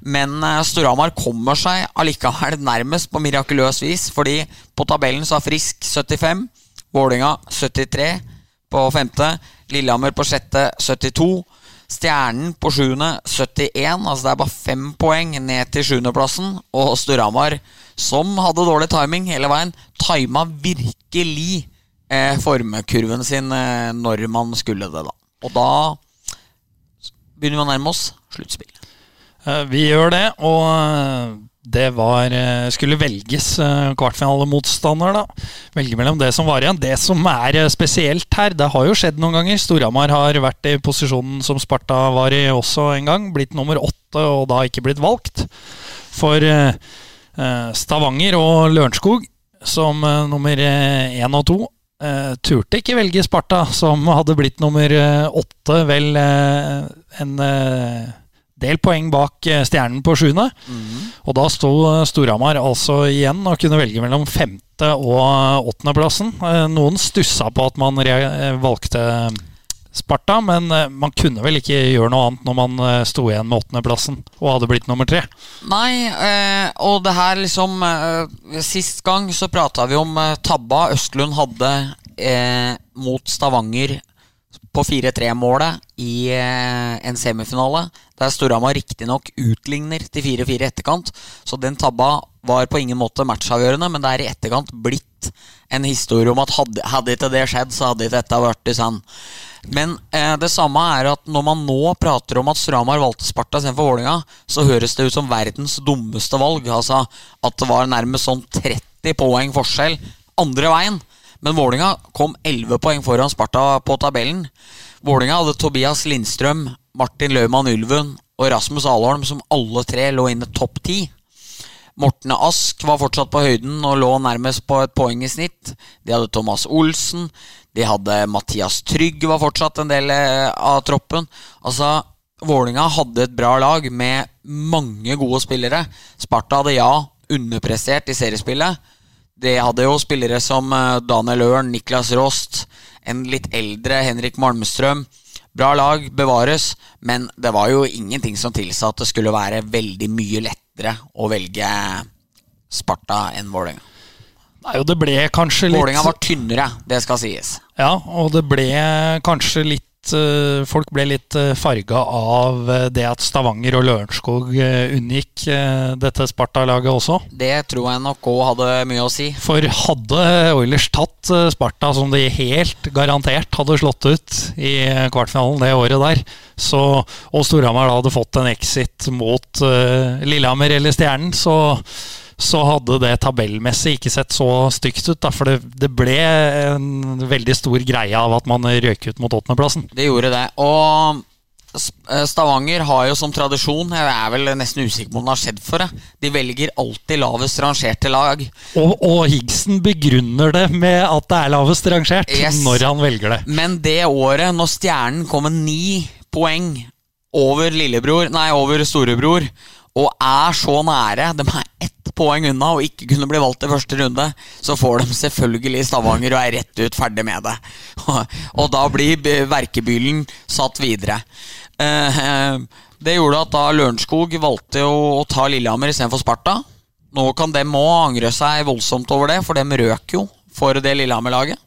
Speaker 4: Men eh, Storhamar kommer seg allikevel nærmest på mirakuløs vis, fordi på tabellen så er Frisk 75, Vålinga 73 på femte, Lillehammer på sjette 72. Stjernen på sjuende 71, altså det er bare fem poeng ned til sjuendeplassen. Og Storhamar, som hadde dårlig timing hele veien, tima virkelig eh, formekurven sin eh, når man skulle det, da. Og da begynner vi å nærme oss sluttspill.
Speaker 3: Eh, vi gjør det, og eh, det var eh, skulle velges kvartfinalemotstander, da. Velge mellom det som var igjen. Det som er spesielt her, det har jo skjedd noen ganger. Storhamar har vært i posisjonen som Sparta var i også en gang. Blitt nummer åtte, og da ikke blitt valgt. For Stavanger og Lørenskog som nummer én og to Uh, turte ikke velge Sparta, som hadde blitt nummer uh, åtte, vel uh, en del poeng bak stjernen på sjuende. Mm. Og da sto Storhamar altså igjen og kunne velge mellom femte- og åttendeplassen. noen stussa på at man valgte Sparta, men man kunne vel ikke gjøre noe annet når man sto igjen med åttendeplassen og hadde blitt nummer tre?
Speaker 4: Nei, og det her liksom Sist gang så prata vi om tabba Østlund hadde eh, mot Stavanger på 4-3-målet i eh, en semifinale. der Storhamar riktignok utligner til 4-4 i etterkant. Så den tabba var på ingen måte matchavgjørende, men det er i etterkant blitt en historie om at hadde ikke det skjedd, så hadde ikke dette vært i sand. Men eh, det samme er at når man nå prater om at Stramar valgte Sparta istedenfor Vålinga, så høres det ut som verdens dummeste valg. Altså at det var nærmest sånn 30 poeng forskjell andre veien. Men Vålinga kom 11 poeng foran Sparta på tabellen. Vålinga hadde Tobias Lindstrøm, Martin Løvmann Ylven og Rasmus Alholm, som alle tre lå inne topp ti. Mortene Ask var fortsatt på høyden og lå nærmest på et poeng i snitt. De hadde Thomas Olsen. De hadde Mathias Trygg, var fortsatt en del eh, av troppen. Altså, Vålinga hadde et bra lag med mange gode spillere. Sparta hadde ja underprestert i seriespillet, De hadde jo spillere som eh, Daniel Ørn, Niklas Rost, en litt eldre Henrik Malmstrøm. Bra lag, bevares, men det var jo ingenting som tilsa at det skulle være veldig mye lettere å velge Sparta enn Vålerenga.
Speaker 3: Nei, og det ble kanskje litt
Speaker 4: Vålerenga var tynnere, det skal sies.
Speaker 3: Ja, og det ble kanskje litt Eh, folk ble litt eh, farga av eh, det at Stavanger og Lørenskog unngikk dette Sparta-laget også.
Speaker 4: Det tror jeg nok òg hadde mye å si.
Speaker 3: For hadde Oilers tatt Sparta, som de helt garantert hadde slått ut i kvartfinalen det året der, så, og Storhamar da hadde fått en exit mot Lillehammer eller Stjernen, så så hadde det tabellmessig ikke sett så stygt ut. Da, for det, det, ble en veldig stor greie av at man røyk ut mot åttendeplassen.
Speaker 4: Det gjorde det. Og eh, Stavanger har jo som tradisjon Jeg er vel nesten usikker på om det har skjedd for det. De velger alltid lavest rangerte lag.
Speaker 3: Og, og Higgsen begrunner det med at det er lavest rangert yes. når han velger det.
Speaker 4: Men det året, når Stjernen kom med ni poeng over lillebror, nei, over storebror, og er så nære De er ett poeng unna og ikke kunne bli valgt i første runde. Så får de selvfølgelig Stavanger og er rett ut ferdig med det. [LAUGHS] Og da blir verkebylen satt videre. Eh, det gjorde at da Lørenskog valgte å ta Lillehammer istedenfor Sparta. Nå kan dem òg angre seg voldsomt over det, for dem røk jo for det Lillehammer-laget.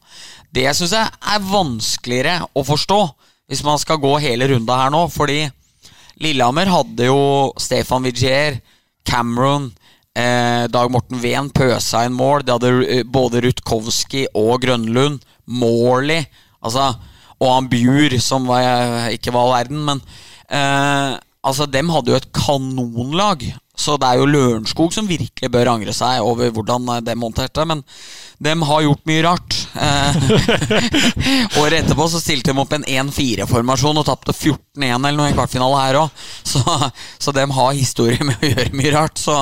Speaker 4: Det syns jeg er vanskeligere å forstå, hvis man skal gå hele runda her nå. Fordi Lillehammer hadde jo Stefan Vigier, Cameron, eh, Dag Morten Ven pøsa inn mål. De hadde eh, både Rutkowski og Grønlund. Morley altså, og han Bjur, som var, ikke var all verden. Men eh, altså, dem hadde jo et kanonlag. Så det er jo Lørenskog som virkelig bør angre seg over hvordan eh, de monterte. Men de har gjort mye rart. Eh, [LAUGHS] året etterpå så stilte de opp en 1-4-formasjon og tapte 14-1 eller noe i kvartfinale her òg. Så, så de har historie med å gjøre mye rart. Så,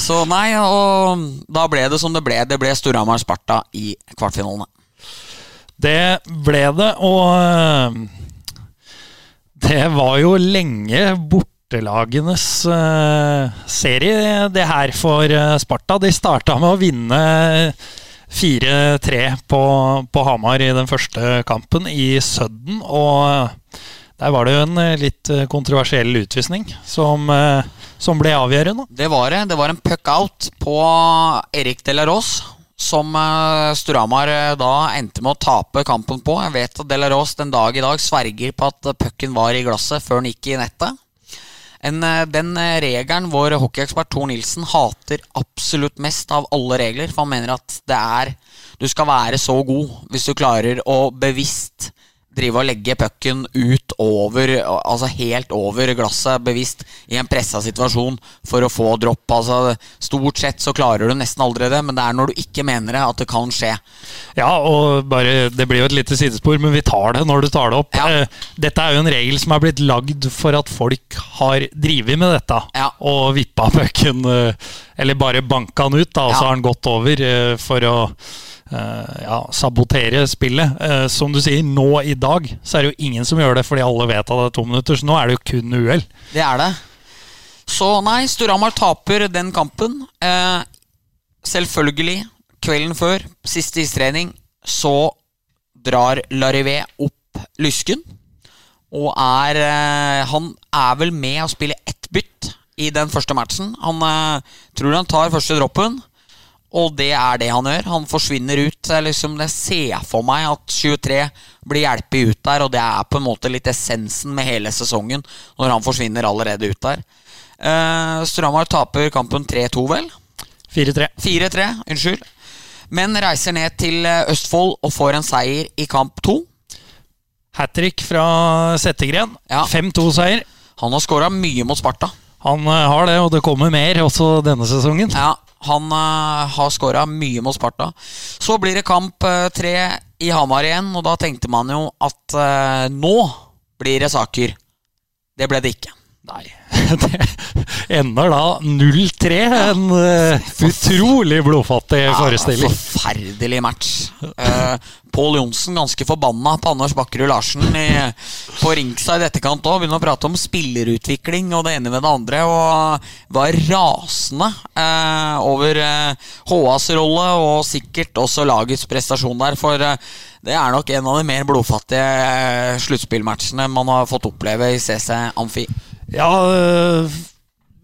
Speaker 4: så nei, og da ble det som det ble. Det ble Storhamar-Sparta i kvartfinalene.
Speaker 3: Det ble det, og eh, det var jo lenge borte bortelagenes uh, serie, det her for uh, Sparta. De starta med å vinne 4-3 på, på, Hamar i den første kampen i Sudden. Og der var det jo en litt kontroversiell utvisning som, som, ble avgjørende.
Speaker 4: Det var det. Det var en puck-out på Erik Delaros. Som Storhamar da endte med å tape kampen på. Jeg vet at Delaros den dag i dag sverger på at pucken var i glasset før den gikk i nettet. En, eh, den eh, regelen vår hockeyekspert Tor Nilsen hater absolutt mest av alle regler, for han mener at det er Du skal være så god hvis du klarer å bevisst drive og legge pucken ut over, altså helt over glasset bevisst i en pressa situasjon for å få dropp. Altså, stort sett så klarer du nesten aldri det, men det er når du ikke mener det, at det kan skje.
Speaker 3: Ja, og bare, det blir jo et lite sidespor, men vi tar det når du tar det opp. Ja. Eh, dette er jo en regel som er blitt lagd for at folk har drevet med dette
Speaker 4: ja.
Speaker 3: og vippa pucken, eh, eller bare banka den ut, da, og så har den gått over eh, for å ja, sabotere spillet. Uh, som du sier, nå i dag så er det jo ingen som gjør det fordi alle vet at det er to minutter. Så nå er det jo kun uhell.
Speaker 4: Det er det. Så nei, Storhamar taper den kampen. Uh, selvfølgelig, kvelden før, siste istrening, så drar Larivé opp lysken. Og er Han er vel med å spille ett bytt i den første matchen. Han tror han tar første droppen. Og det er det han gjør. Han forsvinner ut. Jeg, liksom, jeg ser for meg at 23 blir hjulpet ut der, og det er på en måte litt essensen med hele sesongen, når han forsvinner allerede ut der. Uh, Stramar taper kampen 3-2, vel?
Speaker 3: 4-3.
Speaker 4: 4-3, unnskyld. Men reiser ned til eh, Østfold og får en seier i kamp 2.
Speaker 3: Hat trick fra Settegren.
Speaker 4: Ja.
Speaker 3: 5-2-seier.
Speaker 4: Han har skåra mye mot Sparta.
Speaker 3: Han eh, har det, og det kommer mer også denne sesongen.
Speaker 4: Ja, han uh, har skåra mye mot Sparta. Så blir det kamp uh, tre i Hamar igjen, og da tenkte man jo at uh, nå blir det saker. Det ble det ikke.
Speaker 3: Nei. [LAUGHS] Det ender da 0-3. En uh, utrolig blodfattig forestilling.
Speaker 4: Ja, forferdelig match. Uh, Pål Johnsen ganske forbanna på Anders Bakkerud Larsen i, på ringside etterkant òg. Begynner å prate om spillerutvikling og det ene med det andre. Og var rasende uh, over HAs rolle og sikkert også lagets prestasjon der. For det er nok en av de mer blodfattige sluttspillmatchene man har fått oppleve i CC Amfi.
Speaker 3: Ja, øh,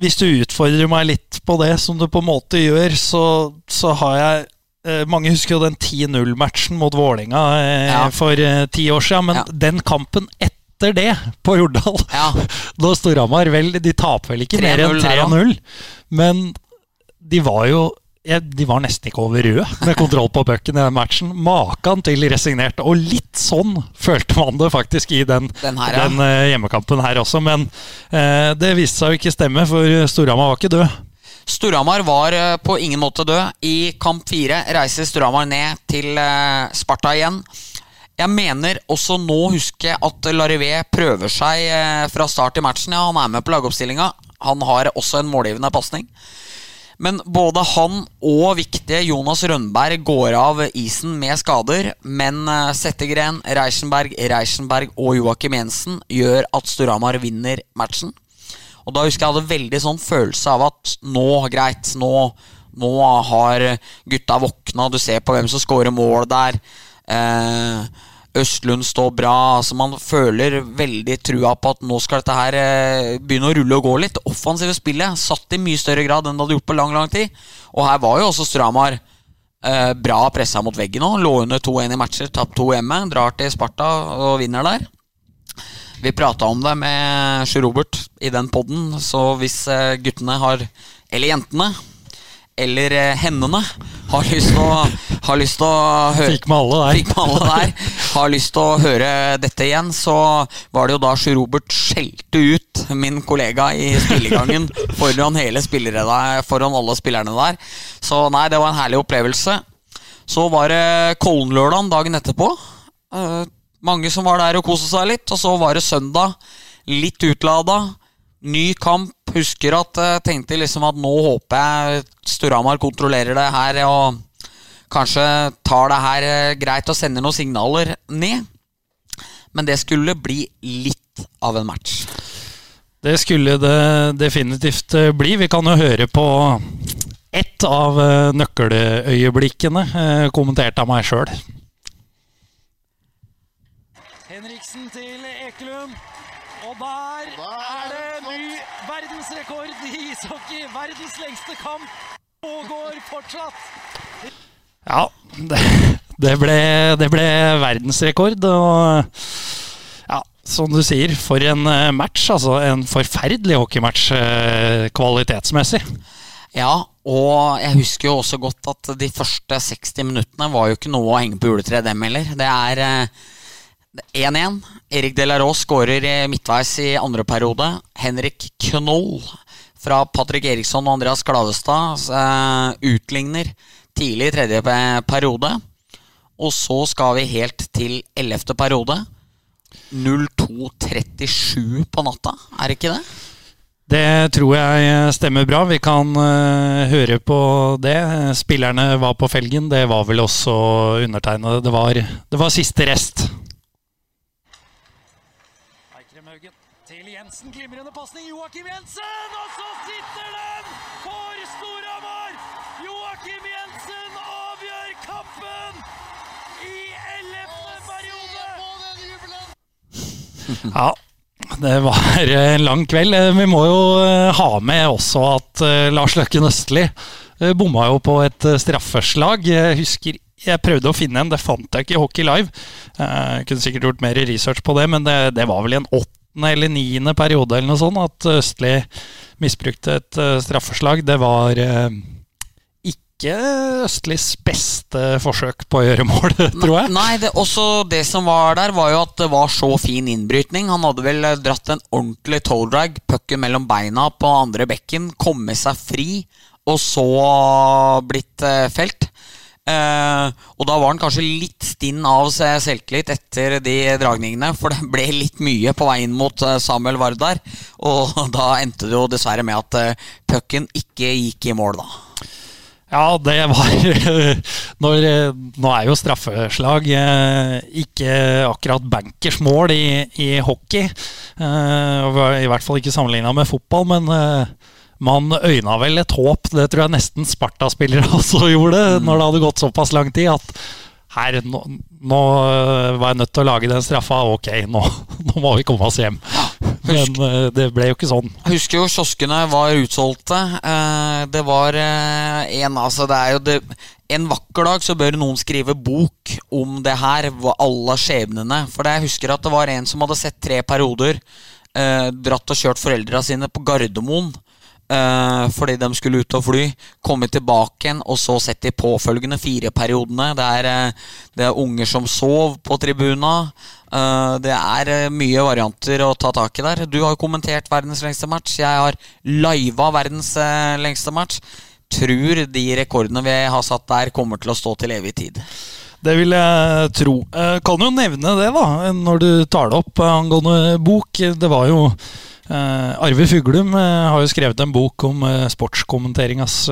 Speaker 3: hvis du utfordrer meg litt på det, som du på en måte gjør, så, så har jeg øh, Mange husker jo den 10-0-matchen mot Vålerenga øh,
Speaker 4: Ja.
Speaker 3: for ti år siden, men
Speaker 4: Ja.
Speaker 3: den kampen etter det, på Jordal
Speaker 4: Ja. [LAUGHS]
Speaker 3: Da Storhamar vel De taper vel ikke mer enn
Speaker 4: 3-0 der, da.
Speaker 3: 3-0, men de var jo de var nesten ikke over røde med kontroll på pucken i den matchen. Makan til resignert. Og litt sånn følte man det faktisk i den,
Speaker 4: Den her, ja.
Speaker 3: den uh, hjemmekampen her også. Men uh, det viste seg jo ikke stemme, for Storhamar var ikke død.
Speaker 4: Storhamar var uh, på ingen måte død. I kamp fire reiser Storhamar ned til Sparta igjen. Jeg mener også nå husker jeg at Larivé prøver seg fra start i matchen. Ja, Han er med på lagoppstillinga. Han har også en målgivende pasning. Men både han og viktige Jonas Rønberg går av isen med skader. Men eh, Settegren, Reichenberg, Reichenberg og Joakim Jensen gjør at Storhamar vinner matchen. Og da husker jeg hadde veldig sånn følelse av at nå, greit, nå, nå har gutta våkna. Du ser på hvem som scorer mål der. Eh, Østlund står bra. altså Man føler veldig trua på at nå skal dette her eh, begynne å rulle og gå litt. Det offensive spillet satt i mye større grad enn det hadde gjort på lang lang tid. Og her var jo også Stramar eh, bra pressa mot veggen nå. Lå under 2-1 i matcher, tapt to hjemme. Drar til Sparta og vinner der. Vi prata om det med Sjur Robert i den poden, så hvis eh, guttene har Eller jentene. Eller hendene, hennene har lyst til å, har lyst til å høre
Speaker 3: Fikk med alle der.
Speaker 4: Fikk med alle der. Har lyst til å høre dette igjen, så var det jo da Sjur Robert skjelte ut min kollega i spillegangen foran hele spillerredda, foran alle spillerne der. Så nei, det var en herlig opplevelse. Så var det Kollen-lørdagen dagen etterpå. Eh, mange som var der og koste seg litt. Og så var det søndag. Litt utlada. Ny kamp. Husker at jeg tenkte liksom at nå håper jeg Storhamar kontrollerer det her og kanskje tar det her eh, greit og sender noen signaler ned. Men det skulle bli litt av en match.
Speaker 3: Det skulle det definitivt eh, bli. Vi kan jo høre på ett av eh, nøkkeløyeblikkene, eh, kommentert av meg sjøl. Henriksen til Ekelund. Og der er det ny verdensrekord i ishockey. Verdens lengste kamp pågår fortsatt. Ja, det, det, ble, det ble verdensrekord. Og ja, som du sier, for en eh, match. Altså en forferdelig hockeymatch eh, kvalitetsmessig.
Speaker 4: Ja, og jeg husker jo også godt at de første 60 minuttene var jo ikke noe å henge på juletreet, dem heller. Det er eh, 1-1. Erik Delaros skårer midtveis i andre periode. Henrik Knoll fra Patrick Eriksson og Andreas Klavestad eh, utligner tidlig i tredje periode. Og så skal vi helt til ellevte periode. 02.37 på natta, er det ikke det?
Speaker 3: Det tror jeg stemmer bra. Vi kan uh, høre på det. Spillerne var på felgen. Det var vel også undertegnede. Det det var siste rest. Eikremhaugen til Jensen. Pasning. Joakim Jensen! Og så sitter den for Storhamar! Joakim Jensen avgjør kampen i 11. periode! [LAUGHS] Ja, det var en lang kveld. Eh, Vi må jo eh, ha med også at eh, Lars Løkken Østli Bomma jo på et straffeslag. Jeg husker jeg prøvde å finne en, det fant jeg ikke i Hockey Live. Jeg kunne sikkert gjort mer research på det, men det, det var vel i en åttende eller niende periode eller noe sånt at Østli misbrukte et eh, straffeslag. Det var eh, ikke Østlis beste forsøk på å gjøre mål, [LAUGHS] tror jeg.
Speaker 4: Nei, det, også det som var der, var jo at det var så fin innbrytning. Han hadde vel eh, dratt en ordentlig toe drag, pucken mellom beina på andre bekken, kommet seg fri, og så blitt felt. Eh, og da var han kanskje litt stinn av seg selvtillit etter de dragningene, for det ble litt mye på veien mot eh, Samuel Vardar. Og [LAUGHS] da endte det jo dessverre med at eh, pucken ikke gikk i mål, da.
Speaker 3: Ja, det var [LAUGHS] når, Nå er jo straffeslag ikke akkurat bankers mål i, i hockey. I hvert fall ikke sammenligna med fotball, men man øyna vel et håp. Det tror jeg nesten Sparta-spillere [LAUGHS] også gjorde, mm. når det hadde gått såpass lang tid. at her, nå, nå, var jeg nødt til å lage den straffa. Ok, nå, [LAUGHS] nå må vi komme oss hjem. Men uh, det ble jo ikke sånn.
Speaker 4: Jeg husker jo kioskene var utsolgte. Uh, det var en altså det er jo det, En vakker dag så bør noen skrive bok om det her, alle skjebnene. For jeg husker at det var en som hadde sett tre perioder, dratt og kjørt foreldra sine på Gardermoen. Uh, fordi de skulle ut og fly. Komme tilbake igjen, og så sett de påfølgende fire periodene. Det er, uh, det er unger som sov på tribuna. Uh, det er mye varianter å ta tak i der. Du har kommentert verdens lengste match. Jeg har liva verdens lengste match. Tror de rekordene vi har satt der, kommer til å stå til evig tid.
Speaker 3: Det vil jeg tro. kan jo nevne det, da, når du tar det opp angående bok. Det var jo Uh, Arve Fuglum uh, har jo skrevet en bok om uh, sportskommenteringas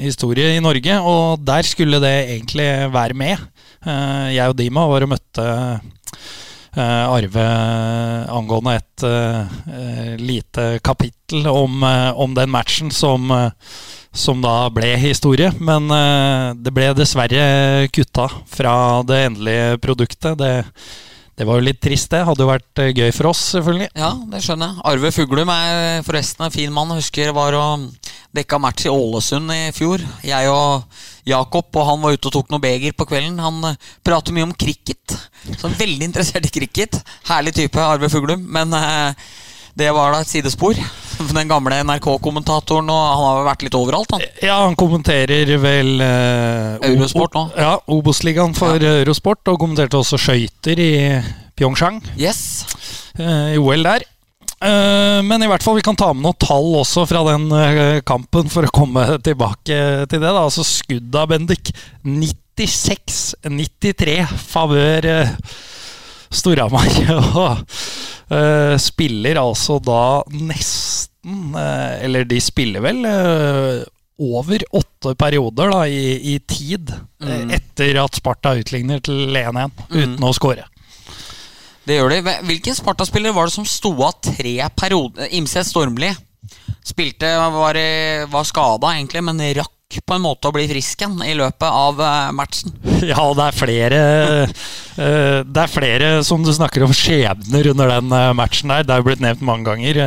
Speaker 3: historie i Norge, og der skulle det egentlig være med. jeg og Dima var og møtte Arve angående et lite kapittel om, om, den matchen som, som da ble historie. Men det ble dessverre kutta fra det endelige produktet. Det det var jo litt trist, det. Hadde jo vært eh, gøy for oss, selvfølgelig.
Speaker 4: Ja, det skjønner jeg. Arve Fuglum er forresten en fin mann. Jeg husker var og dekka match i Ålesund i fjor. Jeg og Jakob og han var ute og tok noe beger på kvelden. Han eh, prater mye om cricket. Så veldig interessert i cricket. Herlig type, Arve Fuglum. Men eh, det var da et sidespor. [LAUGHS] Den gamle NRK-kommentatoren, og han har vært litt overalt, han.
Speaker 3: Ja, han kommenterer vel eh,
Speaker 4: Eurosport nå.
Speaker 3: Ja, Obos-ligaen for ja. Eurosport, og kommenterte også skøyter i Pyeongchang.
Speaker 4: Yes.
Speaker 3: Eh, I OL der. Eh, men i hvert fall, vi kan ta med noen tall også fra den uh, kampen for å komme tilbake til det. da, altså Skudda, Bendik. 96-93 favør uh, [LAUGHS] Og Uh, spiller altså da nesten uh, Eller de spiller vel uh, over åtte perioder da, i, i tid mm. etter at Sparta utligner til 1-1 mm. uten å skåre.
Speaker 4: Det gjør de. Hvilken Sparta-spiller var det som sto av tre perioder? Imset Stormli spilte, var, var skada egentlig, men rakk på en måte å bli frisk igjen i løpet av uh, matchen. [LAUGHS]
Speaker 3: Ja, det er flere uh, Det er flere som du snakker om skjebner under den uh, matchen der. Det er jo blitt nevnt mange ganger.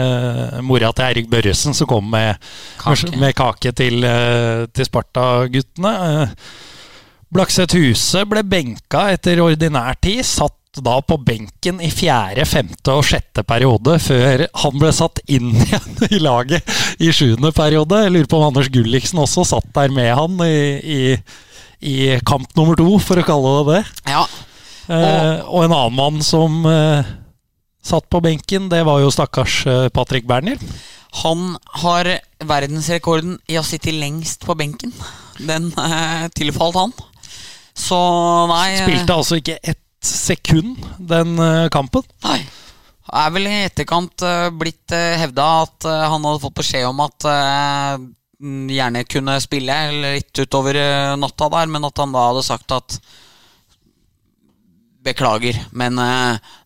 Speaker 3: mora til Eirik Børresen som kom med kake, med kake til, til Sparta-guttene. Blakseth Huse ble benka etter ordinær tid. Satt da på benken i fjerde, femte og sjette periode, før han ble satt inn [LAUGHS] igjen i laget i sjuende periode. Jeg lurer på om Anders Gulliksen også satt der med han i, i, i kamp nummer to, for å kalle det det.
Speaker 4: Ja.
Speaker 3: Eh, og, eh, og en annen mann som eh, satt på benken, det var jo stakkars eh, Patrick Berner.
Speaker 4: Han har verdensrekorden i å sitte lengst på benken. Den eh, tilfalt han. Så nei
Speaker 3: Spilte altså ikke ett sekund, den eh, kampen.
Speaker 4: Nei. Er vel i etterkant uh, blitt hevda at han hadde fått beskjed om at uh, gjerne kunne spille litt utover natta der, men at han da hadde sagt at Beklager, men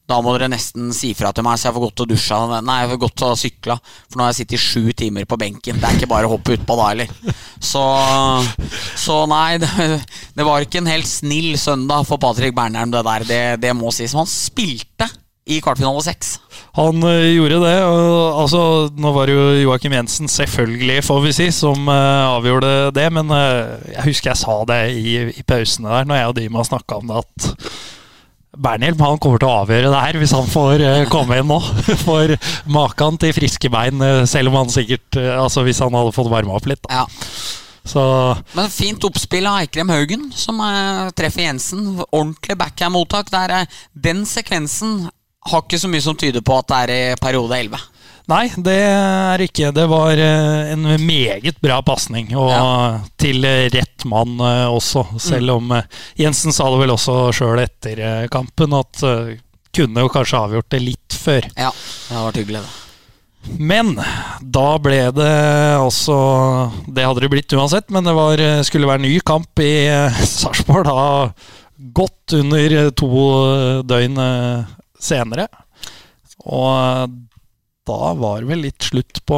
Speaker 4: da må dere nesten si fra til meg, så jeg får gått og dusja. Nei, jeg får gått og sykla, for nå har jeg sittet sju timer på benken. Det er ikke bare å hoppe utpå da heller. Så, så nei, det, det, var ikke en helt snill søndag for Patrick Bernheim, det der. Det, det må sies. Han spilte i kvartfinale seks.
Speaker 3: Han uh, gjorde det. Altså, nå var det jo Joakim Jensen, selvfølgelig, får vi si, som uh, avgjorde det. Men uh, jeg husker jeg sa det i, i pausene der, når jeg og Dima snakka om det, at Bernhjelm han kommer til å avgjøre det her hvis han får komme inn nå. [LAUGHS] For maken til friske bein, selv om han sikkert Altså hvis han hadde fått varma opp litt.
Speaker 4: Ja.
Speaker 3: Så.
Speaker 4: Men fint oppspill av Eikrem Haugen, som treffer Jensen. Ordentlig backhand-mottak. Den sekvensen har ikke så mye som tyder på at det er i periode 11.
Speaker 3: Nei, det er ikke. Det var eh, en meget bra pasning, og ja. til rett mann eh, også. Selv mm. om eh, Jensen sa det vel også sjøl etter kampen at kunne jo kanskje avgjort det litt før.
Speaker 4: Ja, det har vært hyggelig, det.
Speaker 3: Men da ble det altså Det hadde det blitt uansett, men det var, skulle være ny kamp i [LAUGHS] Sarpsborg da godt under to døgn senere. Og da var det vel litt slutt på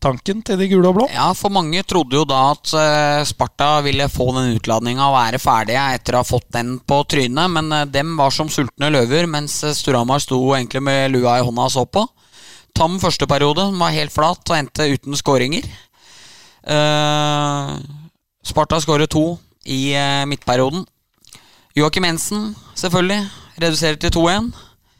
Speaker 3: tanken til de gule og blå?
Speaker 4: Ja, for mange trodde jo da at eh, Sparta ville få den utladninga og være ferdige etter å ha fått den på trynet, men eh, dem var som sultne løver, mens eh, Storhamar sto egentlig med lua i hånda og så på. Tam første periode var helt flat og endte uten skåringer. Sparta skårer to i midtperioden. Joakim Jensen, selvfølgelig, reduserer til 2-1.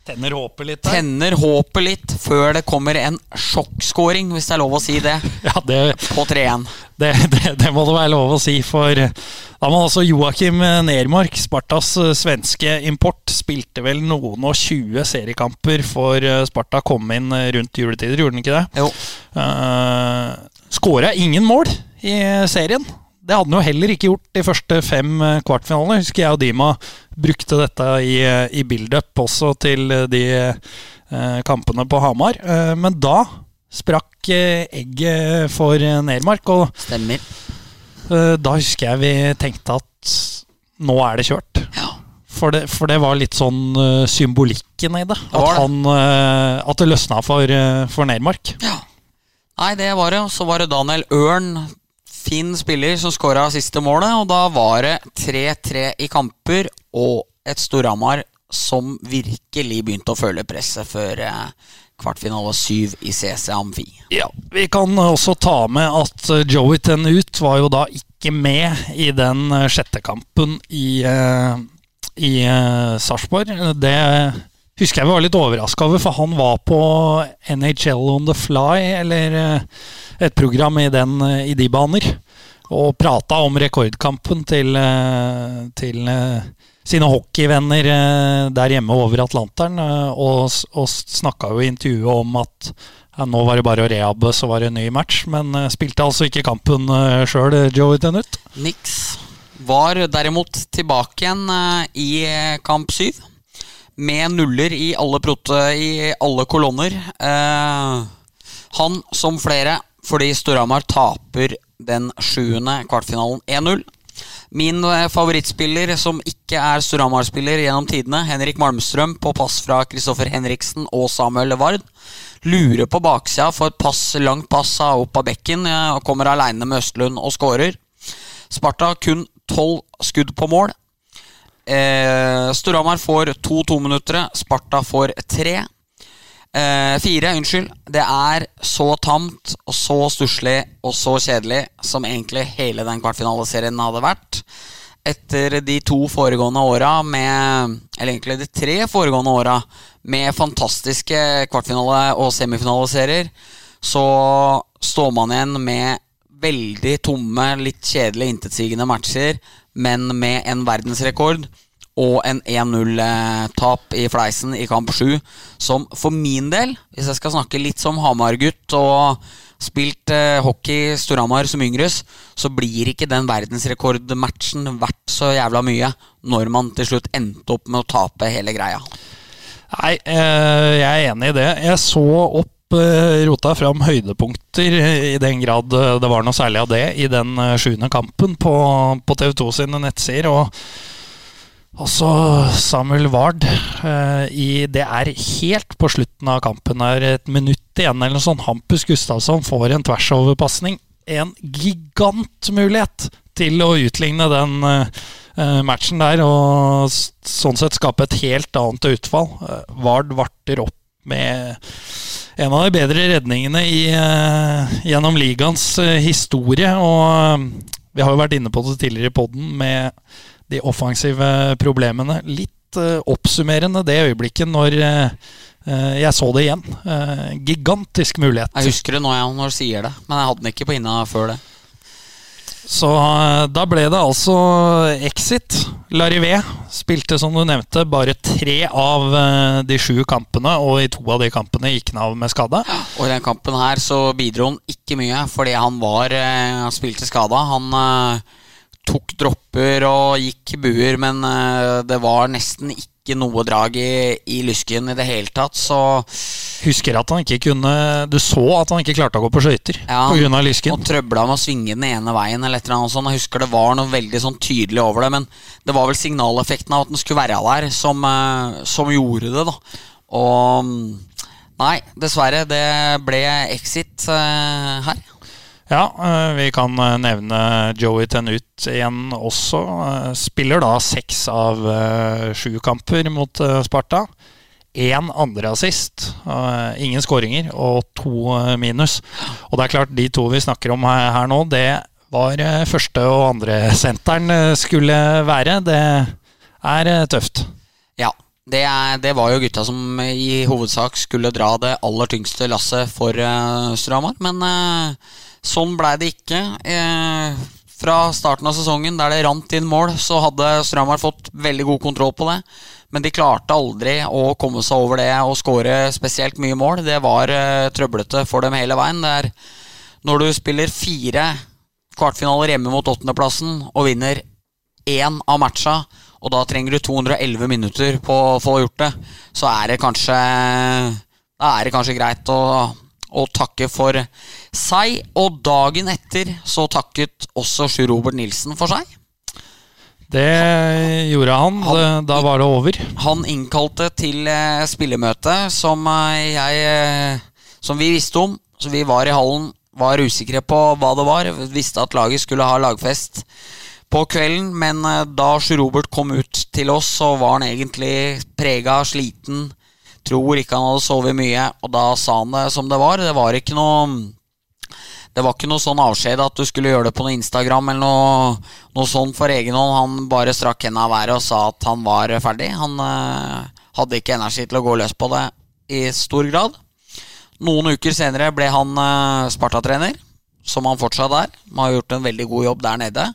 Speaker 3: Tenner håpet litt der.
Speaker 4: Tenner håpet litt før det kommer en sjokkskåring, hvis det er lov å si det, [LAUGHS]
Speaker 3: ja, det
Speaker 4: på 3-1.
Speaker 3: Det, det, det, må det være lov å si, for da må altså Joakim Nermark, Spartas eh, svenske import, spilte vel noen og 20 seriekamper for eh, Sparta, kom inn eh, rundt juletider, gjorde han ikke det?
Speaker 4: Jo.
Speaker 3: Uh, Skåra ingen mål i serien. Det hadde han jo heller ikke gjort de første fem eh, kvartfinalene. Husker jeg og Dima brukte dette i, eh, i build-up også til eh, de eh, kampene på Hamar. Eh, men da sprakk eh, egget for Nermark. Og
Speaker 4: Stemmer.
Speaker 3: da husker jeg vi tenkte at nå er det kjørt.
Speaker 4: Ja.
Speaker 3: For det, for det, var litt sånn symbolikken i det. At, han, at det løsna for, for Nermark.
Speaker 4: Ja. Nei, det var det. Og så var det Daniel Ørn fin spiller som skåra siste målet, og da var det 3-3 i kamper og et Storhamar som virkelig begynte å føle presset før eh, kvartfinale syv i CC Amfi.
Speaker 3: Ja, Vi kan også ta med at Joey Ten Ut var jo da ikke med i den eh, sjette kampen i, i Sarpsborg. Det husker jeg vi var litt overraska over, for han var på NHL on the fly, eller et program i, den, i de baner. Og prata om rekordkampen til, eh, til eh, sine hockeyvenner eh, der hjemme over Atlanteren. Og, og snakka jo i intervjuet om at ja, nå var det bare å rehabbe, så var det en ny match. Men spilte altså ikke kampen sjøl, Joey Tennut.
Speaker 4: Niks. Var derimot tilbake igjen i kamp syv. Med nuller i alle, prote, i alle kolonner. Eh, han, som flere, fordi Storhamar taper den sjuende kvartfinalen 1-0. Min eh, favorittspiller som ikke er Storhamar-spiller gjennom tidene, Henrik Malmstrøm, på pass fra Kristoffer Henriksen og Samuel Levard, lurer på baksida for et pass, langt pass opp av bekken og kommer aleine med Østlund og skårer. Sparta kun tolv skudd på mål. Eh, Storhamar får to tominuttere, Sparta får tre. Eh, fire, unnskyld. Det er så tamt og så stusslig og så kjedelig som egentlig hele den kvartfinaleserien hadde vært. Etter de to foregående åra med Eller egentlig de tre foregående åra med fantastiske kvartfinale- og semifinaliserer så står man igjen med veldig tomme, litt kjedelige, intetsigende matcher, men med en verdensrekord og en 1-0-tap i fleisen i kamp 7, som for min del, hvis jeg skal snakke litt som Hamar-gutt og spilt eh, hockey Storhamar som yngres, så blir ikke den verdensrekordmatchen verdt så jævla mye når man til slutt endte opp med å tape hele greia.
Speaker 3: Nei, eh, jeg er enig i det. Jeg så opp rota fram høydepunkter, i den grad det var noe særlig av det, i den sjuende kampen på, på TV 2 sine nettsider. og også Samuel Ward. I, det er helt på slutten av kampen, er et minutt igjen eller noe sånt. Hampus Gustavsson får en tversoverpasning. En gigantmulighet til å utligne den eh, matchen der, og sånn sett skape et helt annet utfall. Eh, Vard varter opp med en av de bedre redningene i, eh, gjennom ligaens eh, historie. Og vi har jo vært inne på det tidligere i poden med de offensive problemene. Litt eh, oppsummerende det øyeblikket når Eh, jeg så det igjen. Eh, gigantisk mulighet.
Speaker 4: Jeg husker det nå når du sier det, men jeg hadde den ikke på hinna før det.
Speaker 3: Så eh, da ble det altså exit. Larivé spilte, som du nevnte, bare tre av de sju kampene, og i to av de kampene gikk han av med skade.
Speaker 4: Og i den kampen her så bidro han ikke mye, fordi han var Han spilte skada. Han tok dropper og gikk buer, men det var nesten ikke noe drag i, i, lysken i det hele tatt, så
Speaker 3: Husker at han ikke kunne Du så at han ikke klarte å gå på skøyter ja, pga. lysken.
Speaker 4: Og trøbla med å svinge den ene veien eller et eller annet sånt. Jeg husker det var noe veldig sånn tydelig over det, men det var vel signaleffekten av at den skulle være der, som, eh, som gjorde det, da. Og Nei, dessverre. Det ble exit uh, her.
Speaker 3: Ja, eh, vi kan eh, nevne Joey Tenut igjen også. Eh, spiller da seks av sju kamper mot Sparta. Én andre assist, ingen skåringer og to minus. Og det er klart, de to vi snakker om her nå, det var første- og andresenteren skulle være. Det er tøft.
Speaker 4: Ja, det, er, det, var jo gutta som i hovedsak skulle dra det aller tyngste lasset for uh, Stramar. Men uh, Sånn blei det ikke. Uh, fra starten av sesongen, der det rant inn mål, så hadde Stramar fått veldig god kontroll på det. Men de klarte aldri å komme seg over det og skåre spesielt mye mål. Det var eh, trøblete for dem hele veien. Det er når du spiller fire kvartfinaler hjemme mot åttendeplassen og vinner én av matcha, og da trenger du 211 minutter på å få gjort det, så er det kanskje er det kanskje greit å å takke for seg. Og dagen etter så takket også Sjur Robert Nilsen for seg.
Speaker 3: Det gjorde han. han. Da var det over.
Speaker 4: Han innkalte til spillermøte spillemøte som eh, jeg eh, Som vi visste om. Så vi var i hallen, var usikre på hva det var. Visste at laget skulle ha lagfest på kvelden, men da Sjur Robert kom ut til oss, så var han egentlig prega, sliten tror ikke han hadde sovet mye, og da sa han det som det var. Det var ikke noe det var ikke noe sånn avskjed at du skulle gjøre det på noe Instagram eller noe, noe sånt for egen hånd. Han bare strakk hendene av været og sa at han var ferdig. Han eh, hadde ikke energi til å gå løs på det i stor grad. Noen uker senere ble han eh, Sparta-trener, som han fortsatt er. Han har gjort en veldig god jobb der nede.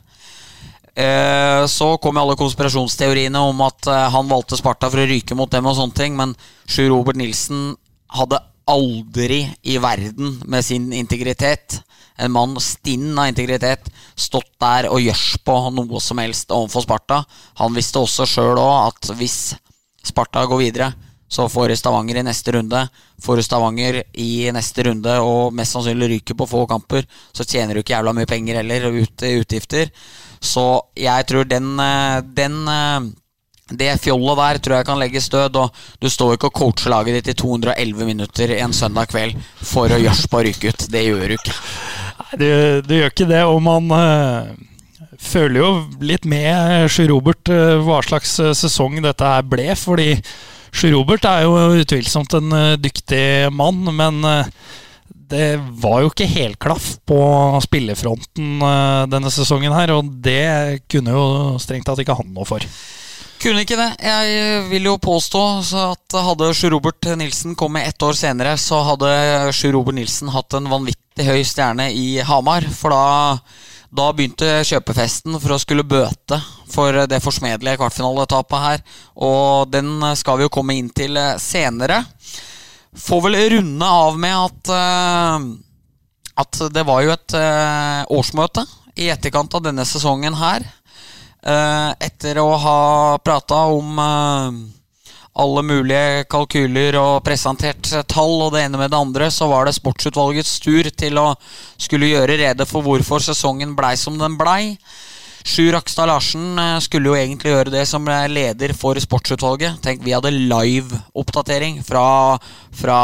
Speaker 4: Eh, så kom alle konspirasjonsteoriene om at eh, han valgte Sparta for å ryke mot dem og sånne ting, men Sjur Robert Nilsen hadde aldri i verden med sin integritet, en mann stinn av integritet, stått der og gjørs på noe som helst overfor Sparta. Han visste også sjøl òg at hvis Sparta går videre, så får Stavanger i neste runde. Får Stavanger i neste runde og mest sannsynlig ryker på få kamper, så tjener du ikke jævla mye penger heller, ut, utgifter. Så jeg tror den, eh, den eh, det fjollet der tror jeg kan legges død. Og du står ikke og coacher laget ditt i 211 minutter en søndag kveld for å gjørs på å ryke ut. Det gjør du ikke.
Speaker 3: Nei, du, gjør ikke det. Og man uh, føler jo litt med Sjur Robert uh, hva slags sesong dette her ble. Fordi Sjur Robert er jo utvilsomt en uh, dyktig mann, men det var jo ikke helklaff på spillefronten denne sesongen her, og det kunne jo strengt tatt ikke han noe for.
Speaker 4: Kunne ikke det. Jeg vil jo påstå at hadde Sjur Robert Nilsen kommet ett år senere, så hadde Sjur Robert Nilsen hatt en vanvittig høy stjerne i Hamar. For da, da begynte kjøpefesten for å skulle bøte for det forsmedelige kvartfinaletapet her. Og den skal vi jo komme inn til senere. Får vel runde av med at uh, At det var jo et årsmøte i etterkant av denne sesongen her. Uh, etter å ha prata om alle mulige kalkyler og presentert tall og det ene med det andre, så var det sportsutvalgets tur til å skulle gjøre rede for hvorfor sesongen blei som den blei. Sjur Rakstad Larsen eh, skulle jo egentlig gjøre det som leder for sportsutvalget. Tenk, Vi hadde live-oppdatering fra, fra,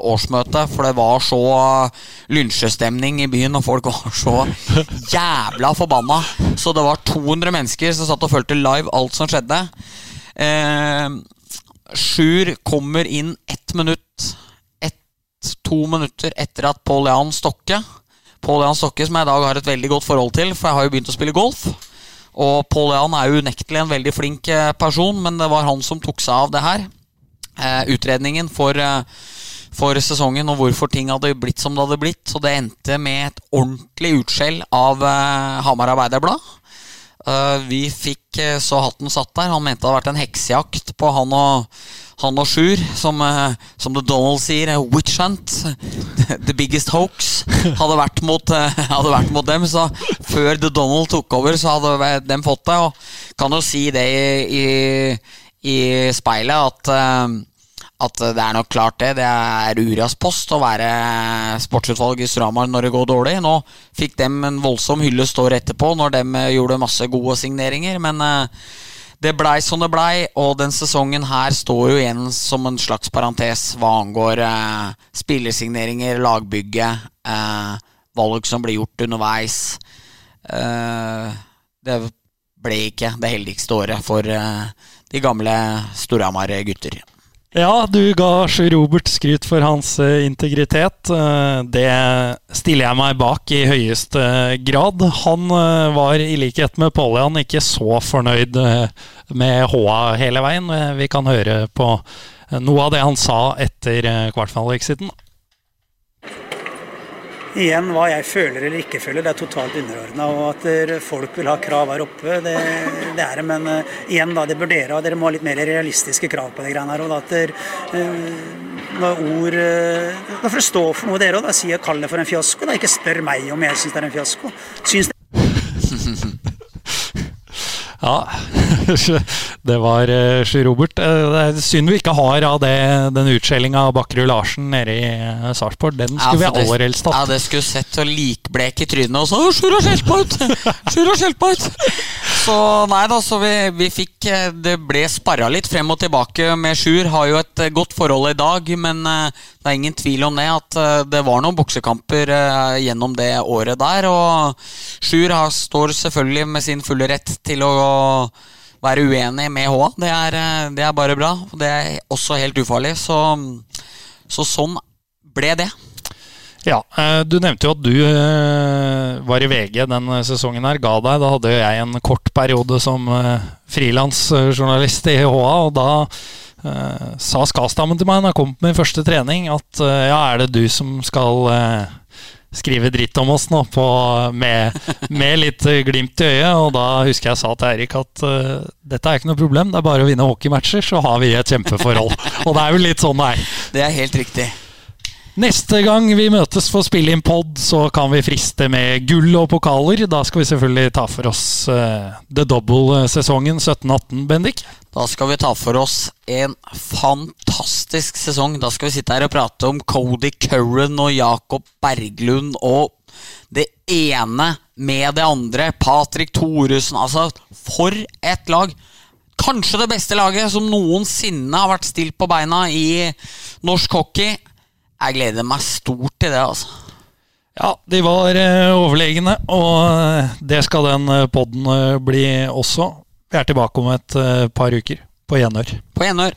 Speaker 4: årsmøtet, for det var så lynsjestemning i byen, og folk var så [LAUGHS] jævla forbanna. Så det var 200 mennesker som satt og fulgte live alt som skjedde. Eh, Sjur kommer inn ett minutt to minutter etter at Paul Jan Stokke Paul Jan Stokke som jeg i dag har et veldig godt forhold til, for jeg har jo begynt å spille golf. Og Paul Jan er jo unektelig en veldig flink eh, person, men det var han som tok seg av det her. Eh, utredningen for, eh, for, sesongen og hvorfor ting hadde blitt som det hadde blitt. Så det endte med et ordentlig utskjell av uh, Hamar Arbeiderblad. Uh, vi fikk uh, så hatten satt der. Han mente det hadde vært en heksejakt på han og han og Sjur, som, uh, som The Donald sier, witch hunt. [LAUGHS] The biggest hoax. Hadde vært mot, hadde vært mot dem. Så før The Donald tok over, så hadde de fått det. Og kan jo si det i, i, i speilet at at det er nok klart det. Det er Urias post å være sportsutvalg i Stramar når det går dårlig. Nå fikk dem en voldsom hyllest året etterpå når de gjorde masse gode signeringer, men det blei som det blei, og den sesongen her står jo igjen som en slags parentes hva angår eh, spillersigneringer, lagbygge, eh, valg som blir gjort underveis. Eh, det ble ikke det heldigste året for eh, de gamle Storhamar gutter.
Speaker 3: Ja, du ga Sjur Robert skryt for hans uh, integritet. Uh, det stiller jeg meg bak i høyeste grad. Han var i likhet med Pollian ikke så fornøyd med HA hele veien. Vi kan høre på noe av det han sa etter kvartfinaleexiten
Speaker 2: igjen hva jeg føler eller ikke føler, det er totalt underordna. Og at folk vil ha krav her oppe, det, det er det. Men uh, igjen, da, det bør dere ha. Dere må ha litt mer realistiske krav på de greiene her. Og at der, uh, når ord uh, Da får det stå for noe, dere òg. Si kall det for en fiasko. Da. Ikke spør meg om jeg syns det er en fiasko. Syns det
Speaker 3: Ja, [LAUGHS] det var Sjur Robert. Eh, det er synd vi ikke har av det, den utskjellinga av Bakkerud Larsen nede i uh, Sarpsborg. Den skulle ja, vi aller helst hatt.
Speaker 4: Ja, det skulle sett så likblek i trynet og så Sjur har skjelt meg ut! Sjur har skjelt meg ut! Så nei da, så vi, vi, fikk Det ble sparra litt frem og tilbake med Sjur. Har jo et godt forhold i dag, men det er ingen tvil om det. At det var noen boksekamper gjennom det året der. Og Sjur står selvfølgelig med sin fulle rett til å være uenig med HA. Det er, eh, det er bare bra. Det er også helt ufarlig. Så, så sånn ble det.
Speaker 3: Ja, eh, Du nevnte jo at du eh, var i VG den sesongen her. Ga deg. Da hadde jeg en kort periode som frilansjournalist i HA. Og da sa Skastammen til meg når jeg kom på min første trening, at ja, er det du som skal skrive dritt om oss nå, på, med, med, litt glimt i øyet. Og da husker jeg sa til Eirik at uh, dette er ikke noe problem, det er bare å vinne hockeymatcher, så har vi et kjempeforhold. [LAUGHS] og det er jo litt sånn det er.
Speaker 4: Det er helt riktig.
Speaker 3: Neste gang vi møtes for å spille inn pod, så kan vi friste med gull og pokaler. Da skal vi selvfølgelig ta for oss uh, The Double-sesongen 17-18, Bendik.
Speaker 4: Da skal vi ta for oss en fantastisk sesong. Da skal vi sitte her og prate om Cody Curran og Jakob Berglund og det ene med det andre. Patrick Thoresen. Altså, for et lag! Kanskje det beste laget som noensinne har vært stilt på beina i norsk hockey. Jeg gleder meg stort til det, altså.
Speaker 3: Ja, de var eh, overlegne, og eh, det skal den podden poden bli også. Vi er tilbake om et par uker. På gjenhør.
Speaker 4: På gjenhør.